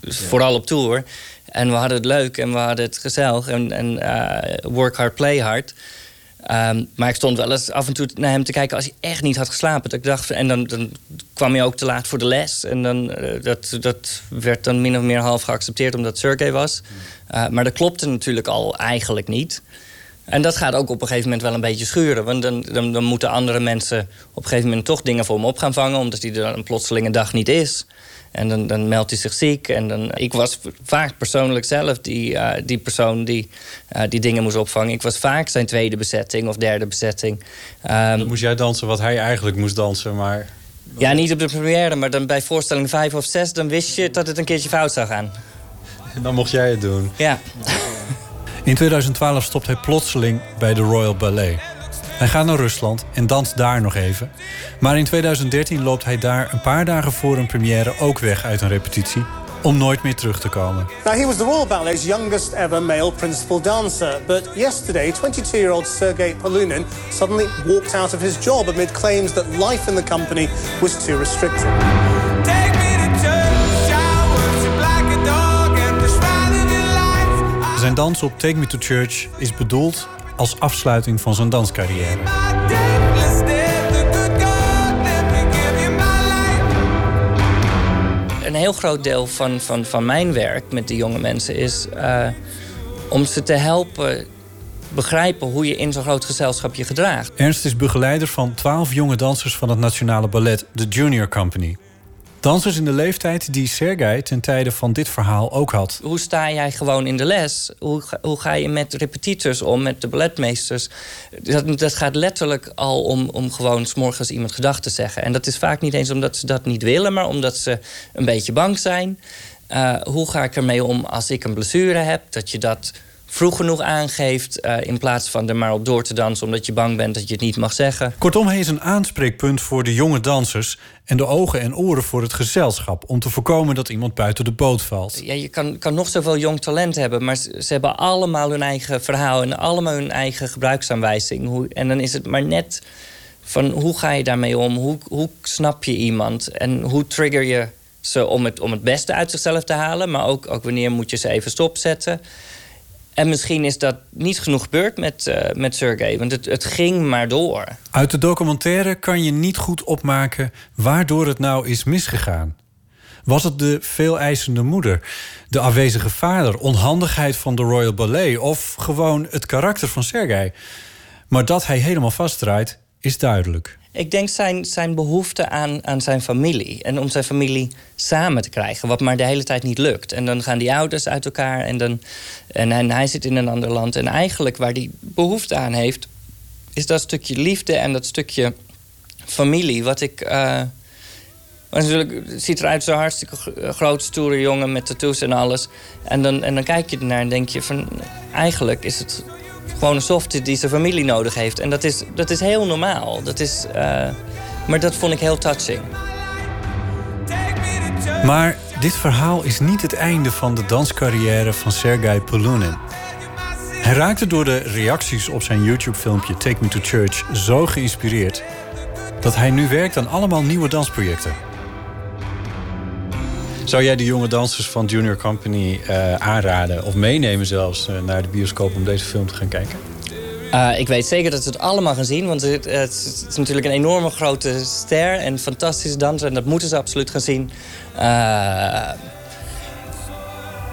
vooral op tour. En we hadden het leuk en we hadden het gezellig. En, en uh, work hard, play hard... Um, maar ik stond wel eens af en toe naar hem te kijken als hij echt niet had geslapen. Dat ik dacht, en dan, dan kwam hij ook te laat voor de les. En dan, uh, dat, dat werd dan min of meer half geaccepteerd omdat het Sergey was. Uh, maar dat klopte natuurlijk al eigenlijk niet. En dat gaat ook op een gegeven moment wel een beetje schuren. Want dan, dan, dan moeten andere mensen op een gegeven moment toch dingen voor hem op gaan vangen. Omdat hij er dan een plotselinge dag niet is. En dan, dan meldt hij zich ziek. En dan, ik was vaak persoonlijk zelf die, uh, die persoon die uh, die dingen moest opvangen. Ik was vaak zijn tweede bezetting of derde bezetting. Um, dan moest jij dansen wat hij eigenlijk moest dansen, maar... Ja, niet op de première, maar dan bij voorstelling vijf of zes... dan wist je dat het een keertje fout zou gaan. En dan mocht jij het doen. Ja. In 2012 stopt hij plotseling bij de Royal Ballet. Hij gaat naar Rusland en danst daar nog even. Maar in 2013 loopt hij daar een paar dagen voor een première ook weg uit een repetitie om nooit meer terug te komen. Now he was the Royal Ballet's youngest ever male principal dancer, but yesterday 22-year-old Sergei Polunin suddenly walked out of his job amid claims that life in the company was too restrictive. Zijn dans op Take Me to Church is bedoeld als afsluiting van zijn danscarrière. Een heel groot deel van, van, van mijn werk met die jonge mensen is uh, om ze te helpen begrijpen hoe je in zo'n groot gezelschap je gedraagt. Ernst is begeleider van twaalf jonge dansers van het Nationale Ballet, de Junior Company. Dansers in de leeftijd die Sergei ten tijde van dit verhaal ook had. Hoe sta jij gewoon in de les? Hoe, hoe ga je met repetitors om, met de balletmeesters? Dat, dat gaat letterlijk al om, om gewoon s'morgens iemand gedag te zeggen. En dat is vaak niet eens omdat ze dat niet willen, maar omdat ze een beetje bang zijn. Uh, hoe ga ik ermee om als ik een blessure heb? Dat je dat vroeg genoeg aangeeft... Uh, in plaats van er maar op door te dansen... omdat je bang bent dat je het niet mag zeggen. Kortom, hij is een aanspreekpunt voor de jonge dansers... en de ogen en oren voor het gezelschap... om te voorkomen dat iemand buiten de boot valt. Ja, je kan, kan nog zoveel jong talent hebben... maar ze, ze hebben allemaal hun eigen verhaal... en allemaal hun eigen gebruiksaanwijzing. Hoe, en dan is het maar net van hoe ga je daarmee om? Hoe, hoe snap je iemand? En hoe trigger je ze om het, om het beste uit zichzelf te halen... maar ook, ook wanneer moet je ze even stopzetten... En misschien is dat niet genoeg gebeurd met, uh, met Sergey, want het, het ging maar door. Uit de documentaire kan je niet goed opmaken waardoor het nou is misgegaan. Was het de veeleisende moeder, de afwezige vader, onhandigheid van de Royal Ballet of gewoon het karakter van Sergey? Maar dat hij helemaal vastdraait, is duidelijk. Ik denk zijn, zijn behoefte aan, aan zijn familie. En om zijn familie samen te krijgen. Wat maar de hele tijd niet lukt. En dan gaan die ouders uit elkaar. En, dan, en, hij zit in een ander land. En eigenlijk waar hij behoefte aan heeft... is dat stukje liefde en dat stukje familie. Wat ik... Uh, natuurlijk ziet eruit zo'n hartstikke groot, stoere jongen met tattoos en alles. En dan, en dan kijk je ernaar en denk je van... eigenlijk is het gewoon een software die zijn familie nodig heeft. En dat is, dat is heel normaal. Dat is, uh, maar dat vond ik heel touching. Maar dit verhaal is niet het einde van de danscarrière van Sergei Polunin. Hij raakte door de reacties op zijn YouTube-filmpje Take Me to Church zo geïnspireerd dat hij nu werkt aan allemaal nieuwe dansprojecten. Zou jij de jonge dansers van Junior Company eh, aanraden of meenemen zelfs eh, naar de bioscoop om deze film te gaan kijken? Uh, ik weet zeker dat ze het allemaal gaan zien. Want het, het, is natuurlijk een enorme grote ster en fantastische danser. En dat moeten ze absoluut gaan zien. Uh,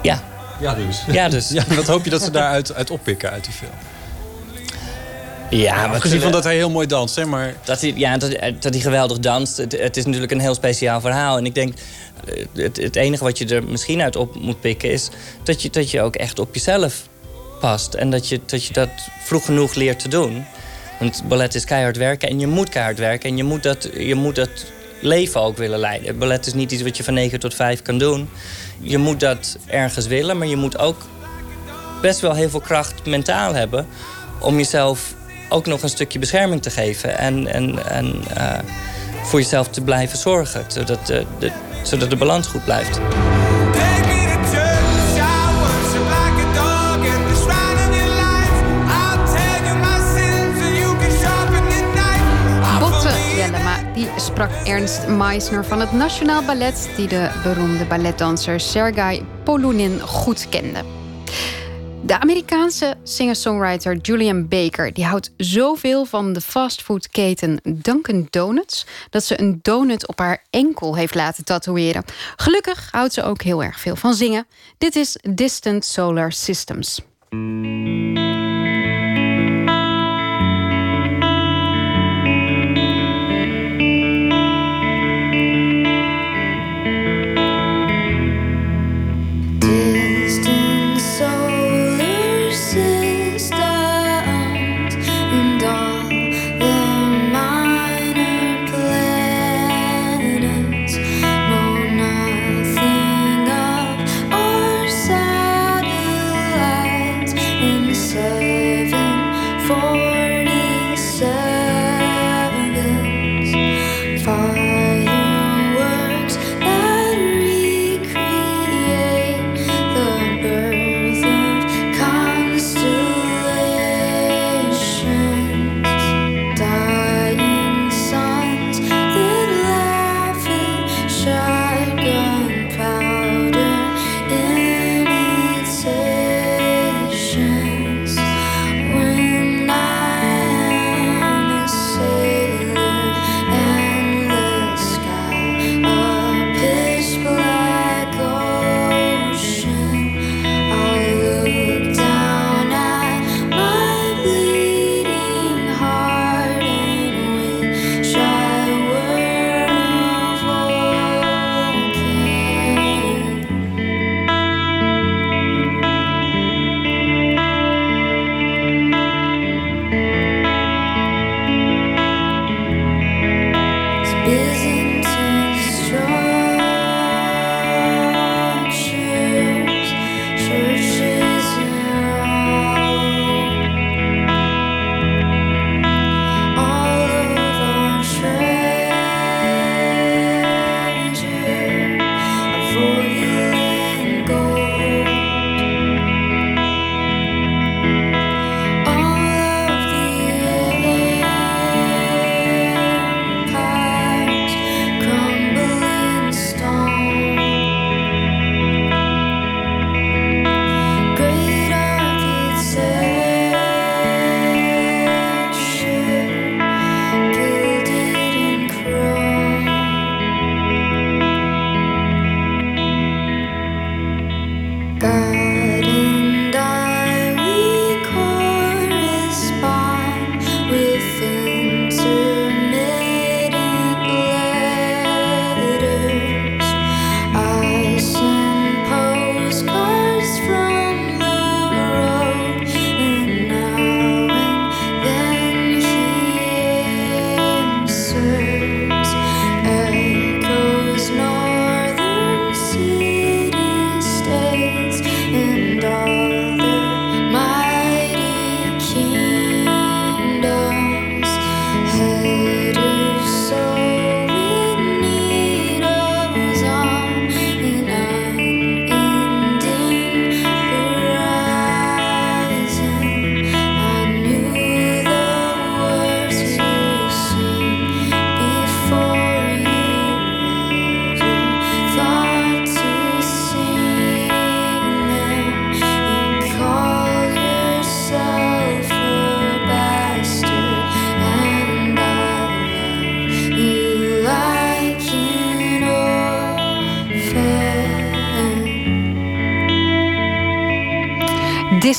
ja. Ja, dus. Ja, dus. ja, wat hoop je dat ze daaruit uit oppikken uit die film? Ja, maar afgezien van dat hij heel mooi danst, hè, maar... Dat hij, ja, dat, dat hij geweldig danst. Het, het, is natuurlijk een heel speciaal verhaal. En ik denk, het, het enige wat je er misschien uit op moet pikken... is dat je, dat je ook echt op jezelf past. En dat je, dat je dat vroeg genoeg leert te doen. Want ballet is keihard werken en je moet keihard werken. En je moet dat, je moet dat leven ook willen leiden. Ballet is niet iets wat je van 9 tot 5 kan doen. Je moet dat ergens willen, maar je moet ook best wel heel veel kracht mentaal hebben... om jezelf ook nog een stukje bescherming te geven. En, en, en uh, voor jezelf te blijven zorgen. Zodat de, de, zodat de balans goed blijft. die sprak Ernst Meisner van het Nationaal Ballet, die de beroemde balletdanser Sergei Polunin goed kende. De Amerikaanse singer-songwriter Julian Baker die houdt zoveel van de fastfoodketen Dunkin' Donuts dat ze een donut op haar enkel heeft laten tatoeëren. Gelukkig houdt ze ook heel erg veel van zingen. Dit is Distant Solar Systems.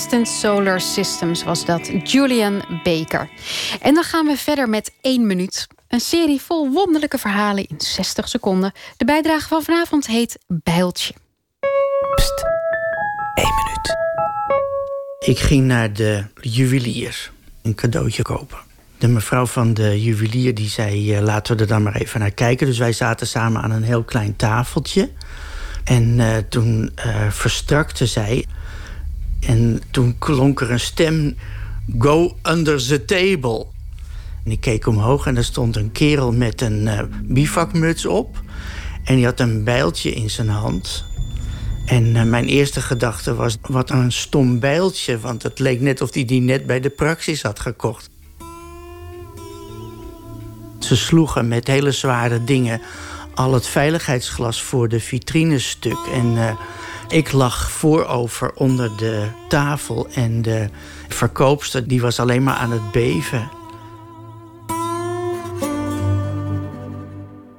Solar Systems was dat. Julian Baker. En dan gaan we verder met één minuut. Een serie vol wonderlijke verhalen in 60 seconden. De bijdrage van vanavond heet Bijltje. Pst, één minuut. Ik ging naar de juwelier een cadeautje kopen. De mevrouw van de juwelier die zei, uh, laten we er dan maar even naar kijken. Dus wij zaten samen aan een heel klein tafeltje. En uh, toen uh, verstrakte zij. En toen klonk er een stem, go under the table. En ik keek omhoog en er stond een kerel met een uh, bivakmuts op. En die had een bijltje in zijn hand. En uh, mijn eerste gedachte was, wat een stom bijltje. Want het leek net of hij die net bij de praxis had gekocht. Ze sloegen met hele zware dingen al het veiligheidsglas voor de vitrines stuk. En uh, ik lag voorover onder de tafel en de verkoopster die was alleen maar aan het beven.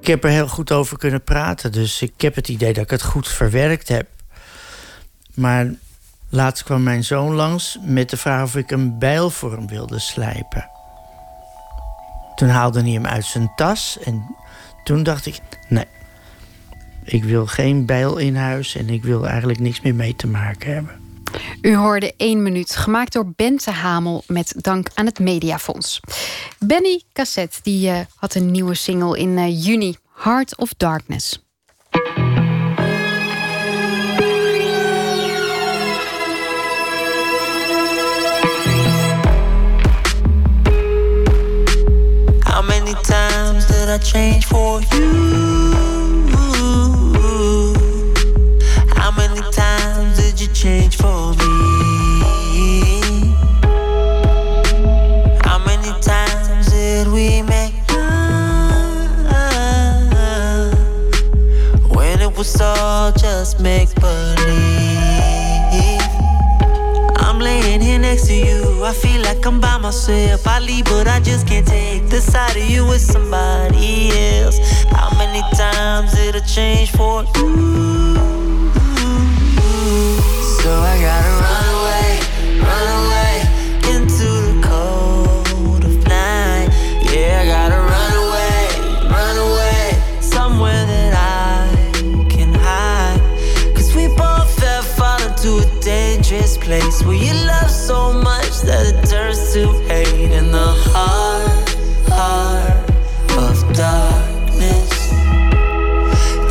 Ik heb er heel goed over kunnen praten, dus ik heb het idee dat ik het goed verwerkt heb. Maar laatst kwam mijn zoon langs met de vraag of ik een bijl voor hem wilde slijpen. Toen haalde hij hem uit zijn tas en toen dacht ik: nee, ik wil geen bijl in huis en ik wil eigenlijk niks meer mee te maken hebben. U hoorde één minuut, gemaakt door Bente Hamel met dank aan het Mediafonds. Benny Cassette die, uh, had een nieuwe single in uh, juni, Heart of Darkness. How many times did I change for you? Change for me? How many times did we make love when it was all just make believe? I'm laying here next to you. I feel like I'm by myself. I leave, but I just can't take the side of you with somebody else. How many times did I change for you? So I gotta run away, run away into the cold of night. Yeah, I gotta run away, run away somewhere that I can hide. Cause we both have fallen to a dangerous place where you love so much that it turns to hate in the heart, heart of darkness.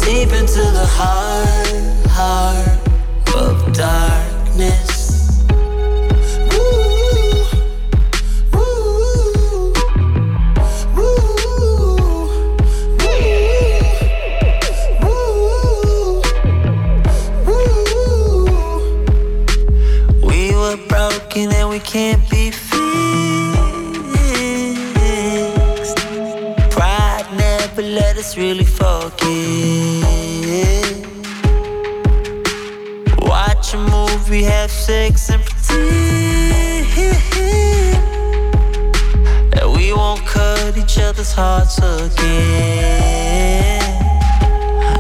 Deep into the heart, heart darkness. We were broken and we can't be fixed. Pride never let us really forget. Watch a movie, have sex, and pretend that we won't cut each other's hearts again.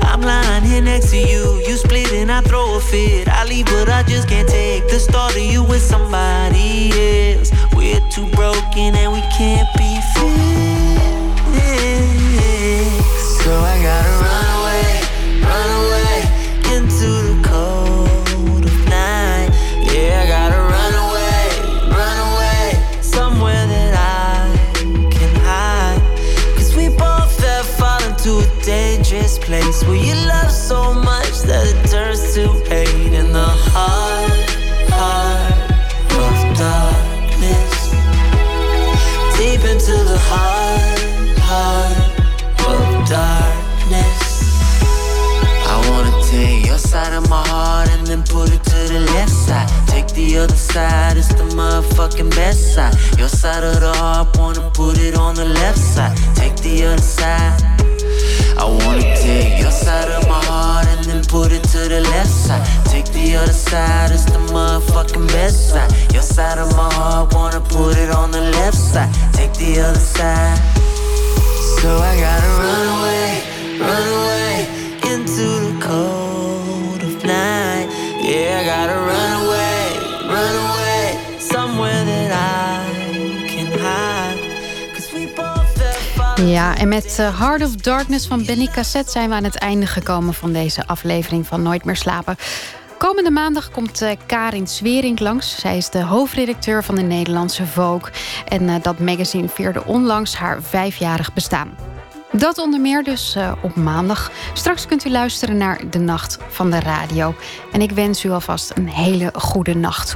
I'm lying here next to you. You split and I throw a fit. I leave, but I just can't take the thought of you with somebody else. We're too broken and we can't be fixed. Place where you love so much that it turns to hate in the heart, heart of darkness. Deep into the heart, heart of darkness. I wanna take your side of my heart and then put it to the left side. Take the other side, it's the motherfucking best side. Your side of the heart, wanna put it on the left side. Take the other side. I wanna take your side of my heart and then put it to the left side. Take the other side, it's the motherfucking best side. Your side of my heart, wanna put it on the left side. Take the other side. So I gotta run away, run away into the Ja, en met uh, Heart of Darkness van Benny Cassette zijn we aan het einde gekomen van deze aflevering van Nooit meer slapen. Komende maandag komt uh, Karin Swering langs. Zij is de hoofdredacteur van de Nederlandse Vogue. En uh, dat magazine vierde onlangs haar vijfjarig bestaan. Dat onder meer dus op maandag. Straks kunt u luisteren naar De Nacht van de Radio. En ik wens u alvast een hele goede nacht.